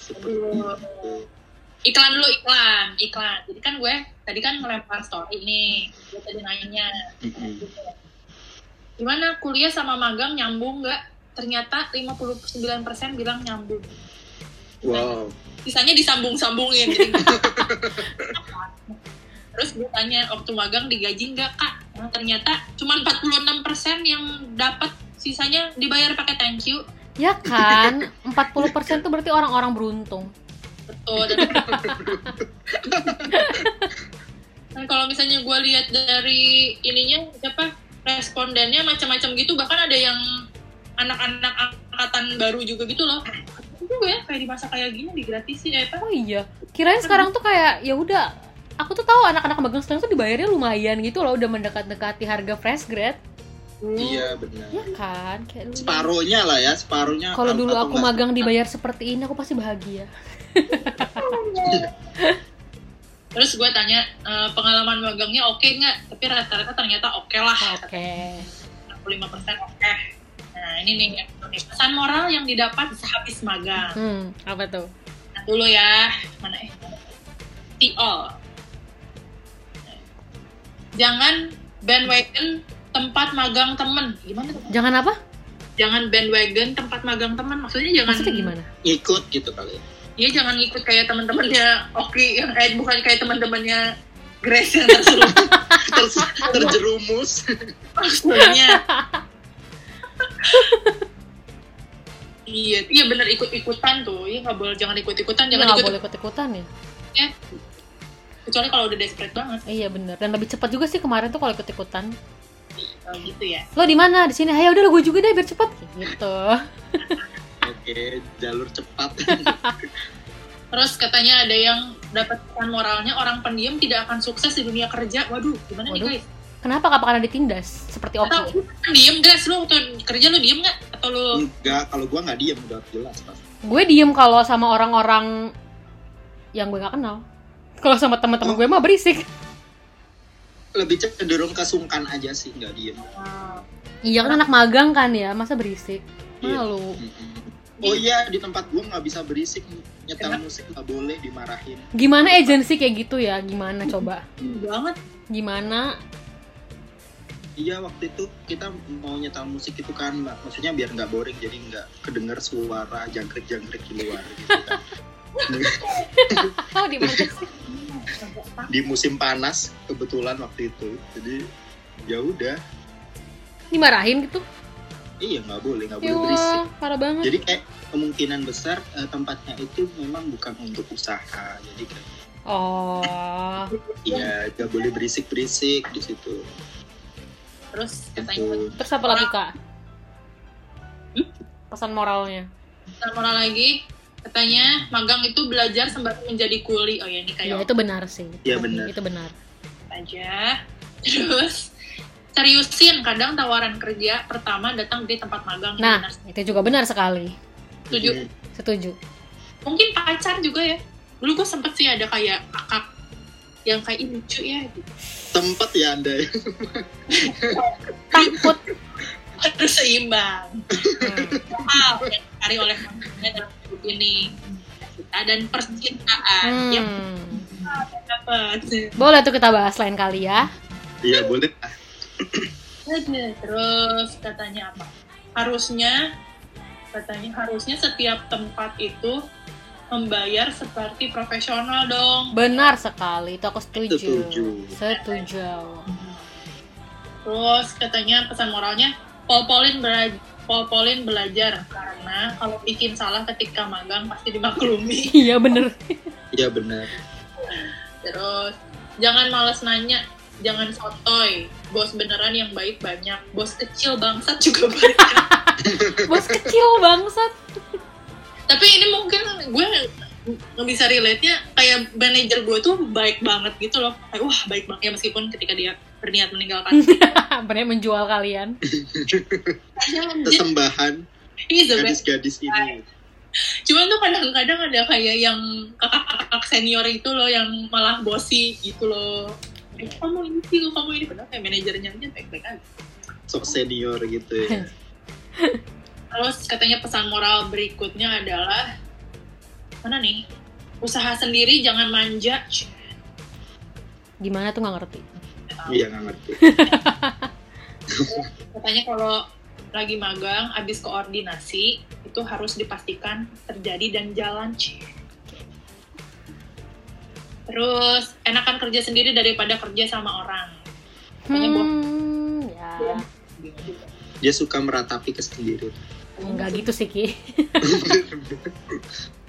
seperti itu Iklan dulu, iklan, iklan. Jadi kan gue tadi kan melempar story nih. Gue tadi nanya, Mm-mm. gimana kuliah sama magang nyambung nggak? Ternyata 59% bilang nyambung. wow Sisanya disambung-sambungin. Jadi (laughs) Terus gue tanya, waktu magang digaji nggak kak? Nah, ternyata cuma 46% yang dapat sisanya dibayar pakai thank you. Ya kan? 40% tuh berarti orang-orang beruntung. Betul. Dan, (laughs) Dan kalau misalnya gue lihat dari ininya siapa respondennya macam-macam gitu, bahkan ada yang anak-anak angkatan baru juga gitu loh. Juga ya kayak di masa kayak gini digratisin ya apa? Oh iya. Kirain sekarang tuh kayak ya udah aku tuh tahu anak-anak magang sekarang tuh dibayarnya lumayan gitu loh udah mendekat-dekati harga fresh grad iya benar ya kan kayak dulu separuhnya lah ya separuhnya kalau dulu aku enggak magang dibayar seperti ini aku pasti bahagia (laughs) Terus gue tanya "Eh, pengalaman magangnya oke nggak? Tapi rata-rata ternyata oke lah. oke 65% oke. Nah ini nih pesan moral yang didapat sehabis magang. hmm apa tuh? Nah, dulu ya mana eh Tiol jangan bandwagon tempat magang temen. Gimana tuh? Jangan apa? Jangan bandwagon tempat magang temen. Maksudnya jangan maksudnya gimana? Ikut gitu kali ya. Iya jangan ikut kayak teman-temannya Oki yang eh bukan kayak teman-temannya Grace yang tersuruh (laughs) Ter- terjerumus. Maksudnya iya iya bener ikut-ikutan tuh. Iya nggak boleh jangan ikut-ikutan jangan jangan ikut nggak boleh ikut-ikutan ya? Kecuali kalau udah desperate banget. Iya bener. Dan lebih cepat juga sih kemarin tuh kalau ikut-ikutan. Kalau gitu ya. Lo di mana? Di sini? Ayo udah gue juga deh biar cepet gitu. Oke jalur cepat. (laughs) Terus katanya ada yang dapat pesan moralnya orang pendiam tidak akan sukses di dunia kerja. Waduh, gimana Waduh. nih guys? Kenapa gak karena ditindas? Seperti Atau Oki lu pendiam guys, lu waktu kerja lu diem nggak? Atau lu enggak kalau gua nggak diem udah jelas pasti gue diem kalau sama orang-orang yang gue gak kenal. Kalau sama teman-teman gue mah berisik. Lebih cenderung ke sungkan aja sih nggak diem. Iya kan anak magang kan ya masa berisik? Iya. malu. Oh iya di tempat gua nggak bisa berisik. Nyetel Kenapa? musik nggak boleh dimarahin. Gimana agensi kayak gitu ya? Gimana coba? Banget? gimana iya waktu itu kita mau nyetel musik itu kan mak- maksudnya biar nggak boring jadi nggak kedengar suara jangkrik-jangkrik di luar gitu kan. (laughs) oh di mana sih? Di musim panas kebetulan waktu itu. Jadi ya udah. Dimarahin gitu? Iya nggak boleh nggak ya boleh berisik. Parah banget. Jadi kayak kemungkinan besar eh, tempatnya itu memang bukan untuk usaha. Jadi kan oh. Ya nggak boleh berisik berisik di situ Terus katanya Gitu. terus apa lagi kak Hmm? pesan moralnya pesan moral lagi katanya magang itu belajar sembari menjadi kuli. Oh ya ini ya kayak itu benar sih Iya, benar. itu benar aja. Terus seriusin kadang tawaran kerja pertama datang di tempat magang. Nah benar. itu juga benar sekali setuju. Hmm. setuju Mungkin pacar juga ya. Dulu gue sempet sih ada kayak kakak yang kayak "Ih, lucu ya gitu. tempat ya anda ya. takut harus seimbang. Hmm. Wow, dicari oleh manusia dalam hidup ini Cinta dan percintaan Hmm. yang dapat Boleh tuh kita bahas lain kali ya. Iya boleh. Terus katanya apa harusnya katanya harusnya setiap tempat itu membayar seperti profesional dong Benar sekali, itu aku setuju. Setuju. Setuju. terus katanya pesan moralnya Paul Paulin belajar Paul Paulin belajar karena kalau bikin salah ketika magang pasti dimaklumi (laughs) Iya bener. Iya benar. terus jangan males nanya jangan sotoy bos beneran yang baik banyak bos kecil bangsat juga banyak (laughs) Bos kecil bangsat. Tapi ini mungkin gue nggak bisa relate nya kayak manajer gue tuh baik banget gitu loh kayak wah baik banget ya meskipun ketika dia berniat meninggalkan (laughs) Bener menjual kalian. (laughs) Kesembahan gadis-gadis ini. cuman tuh kadang-kadang ada kayak yang kakak-kakak senior itu loh yang malah bosi gitu loh Eh, kamu ini sih kamu ini padahal kayak manajernya aja baik-baik aja Sok senior gitu ya. (laughs) terus katanya pesan moral berikutnya adalah mana nih usaha sendiri jangan manja Gimana tuh nggak ngerti. Iya nggak ngerti. (laughs) katanya kalau lagi magang habis koordinasi itu harus dipastikan terjadi dan jalan Ci. terus enakan kerja sendiri daripada kerja sama orang. Hmm, ya. Dia suka meratapi kesendirian. Enggak gitu sih Ki. (laughs)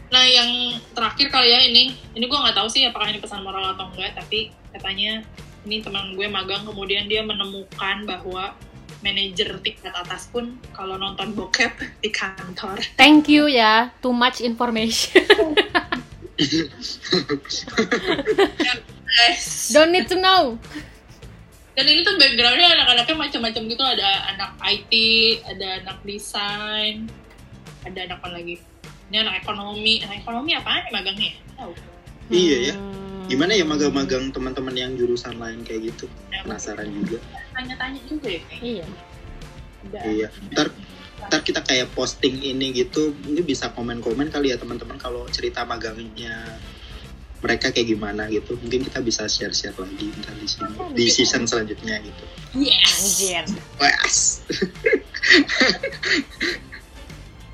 nah yang terakhir kali ya ini ini gue nggak tahu sih apakah ini pesan moral atau enggak tapi katanya ini teman gue magang kemudian dia menemukan bahwa manajer tingkat atas pun kalau nonton bokep di kantor Thank you ya, too much information. (laughs) (laughs) Don't need to know. Dan ini tuh backgroundnya anak-anaknya macam-macam gitu ada anak IT ada anak desain ada anak apa lagi ini anak ekonomi anak ekonomi apaan nih magangnya tahu Iya ya. Hmm. Gimana ya magang-magang teman-teman yang jurusan lain kayak gitu? Ya, Penasaran juga. tanya-tanya juga ya. Iya. ada Iya. Ntar ntar kita kayak posting ini gitu, ini bisa komen-komen kali ya teman-teman kalau cerita magangnya mereka kayak gimana gitu. Mungkin kita bisa share-share lagi ntar di sini di season selanjutnya gitu. yes Anjir. Wes. (laughs)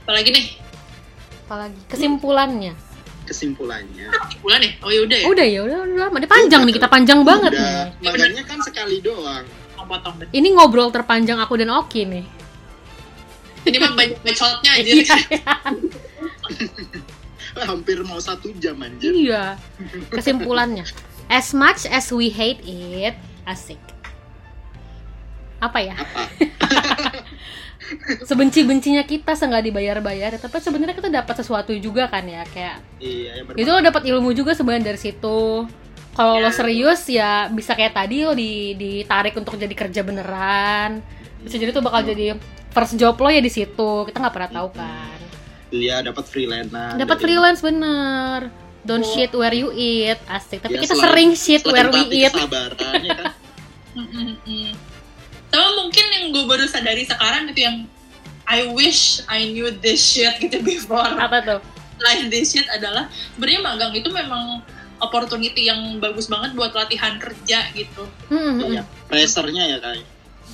apalagi nih Apalagi kesimpulannya. Kesimpulannya. bulan ya oh yaudah ya Udah ya, udah udah lama. Dia panjang nih, kita panjang banget Udah. nih. Magangnya kan sekali doang. potong Ini ngobrol terpanjang aku dan Oki nih. ini mah banyak bacotnya aja. (laughs) (laughs) (laughs) Hampir mau satu jam anjir. Iya. Kesimpulannya, as much as we hate it, asik. Apa ya? Apa? (laughs) Sebenci-bencinya kita seenggak dibayar-bayar, tapi sebenarnya kita dapat sesuatu juga kan ya, kayak Iya, itu lo dapat ilmu juga sebenarnya dari situ. Kalau lo Ya. serius ya bisa kayak tadi lo di, ditarik untuk jadi kerja beneran. Bisa jadi tuh bakal jadi first job lo ya di situ. Kita nggak pernah tahu kan. Iya, dapat freelance. Dapat freelance bener. Don't shit where you eat, asik. Tapi Ya, kita selain- sering shit where we eat. Ya kan. (laughs) Sama mungkin yang gue baru sadari sekarang gitu yang I wish I knew this shit gitu before Apa tuh? lain this shit adalah sebenarnya magang itu memang opportunity yang bagus banget buat latihan kerja gitu Hmm, hmm. Iya, pressernya ya kayak.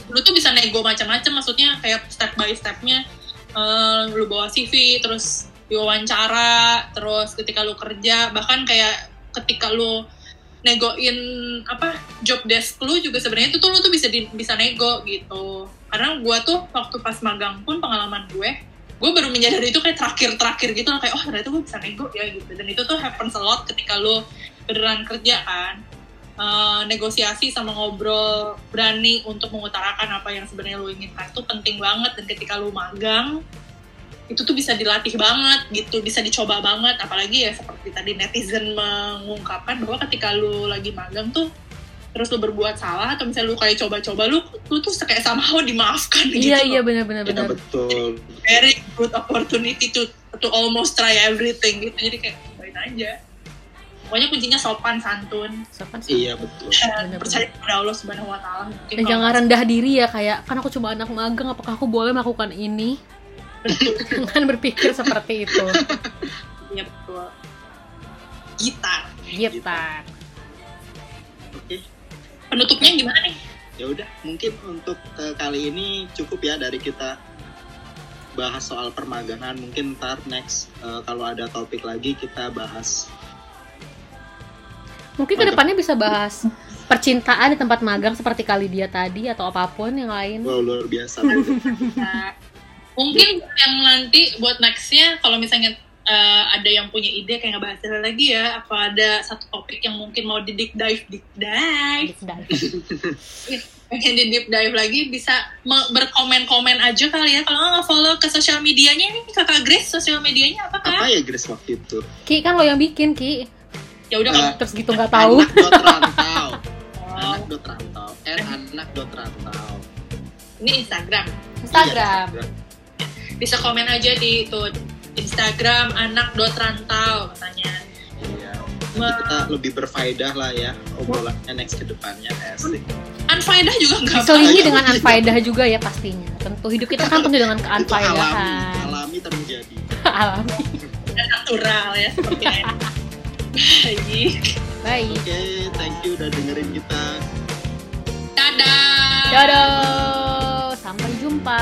lu tuh bisa nego macam-macam maksudnya kayak step by stepnya eh, lu bawa CV terus diwawancara terus ketika lu kerja bahkan kayak ketika lu negoin apa job desk lu juga sebenarnya itu tuh lu tuh bisa di- bisa nego gitu. Karena gua tuh waktu pas magang pun pengalaman gue gue baru menyadari itu kayak terakhir-terakhir gitu loh kayak oh ternyata gue bisa nego ya gitu. Dan itu tuh happens a lot ketika lu beneran kerja kan Eh, negosiasi sama ngobrol berani untuk mengutarakan apa yang sebenarnya lu inginkan itu penting banget. Dan ketika lu magang itu tuh bisa dilatih banget gitu bisa dicoba banget. Apalagi ya seperti tadi netizen mengungkapkan bahwa ketika lu lagi magang tuh terus lu berbuat salah atau misalnya lu kayak coba-coba lu lu tuh kayak somehow dimaafkan gitu Iya iya benar-benar Ya benar. betul. very good opportunity to to almost try everything gitu. Jadi kayak cobain aja pokoknya kuncinya sopan santun Sopan sih. Iya betul. dan Bener-bener. percaya kepada Allah Subhanahu Wa Taala Dan jangan rendah diri ya kayak kan aku cuma anak magang apakah aku boleh melakukan ini? (laughs) Jangan berpikir seperti itu. (laughs) Iya betul. Gitar. Gitar. Oke, Penutupnya gimana nih? ya udah mungkin untuk eh, kali ini cukup ya dari kita bahas soal permagangan. Mungkin ntar next eh, kalau ada topik lagi kita bahas. Mungkin ke depannya bisa bahas percintaan di tempat magang seperti kali dia tadi atau apa pun yang lain. Wow luar biasa. Nah, (laughs) mungkin yang nanti buat nextnya kalau misalnya eh, ada yang punya ide kayak ngebahas ini lagi ya apa ada satu topik yang mungkin mau di deep dive deep dive pengen di deep dive lagi bisa me- berkomen-komen aja kali ya kalau nggak follow ke sosial medianya ini kakak Grace sosial medianya apa kak? Apa ya Grace waktu itu? Ki kan lo yang bikin Ki. Ya udah kalau Terus gitu nggak tahu. Anak dot rantau. (laughs) oh, Anak dot rantau. R anak dot rantau. ini Instagram Instagram. Iya, bisa komen aja di itu Instagram anak dot rantau katanya. Iya. Kita lebih berfaedah lah ya obrolannya next ke depannya asik. Unfaedah juga nggak Diselingi dengan anfaedah juga ya pastinya. Tentu hidup kita kan penuh dengan Itu alami, alami terjadi. (laughs) Alami. natural ya seperti (laughs) Baik. Baik. Oke, thank you udah dengerin kita. Dadah. Dadah. Sampai jumpa.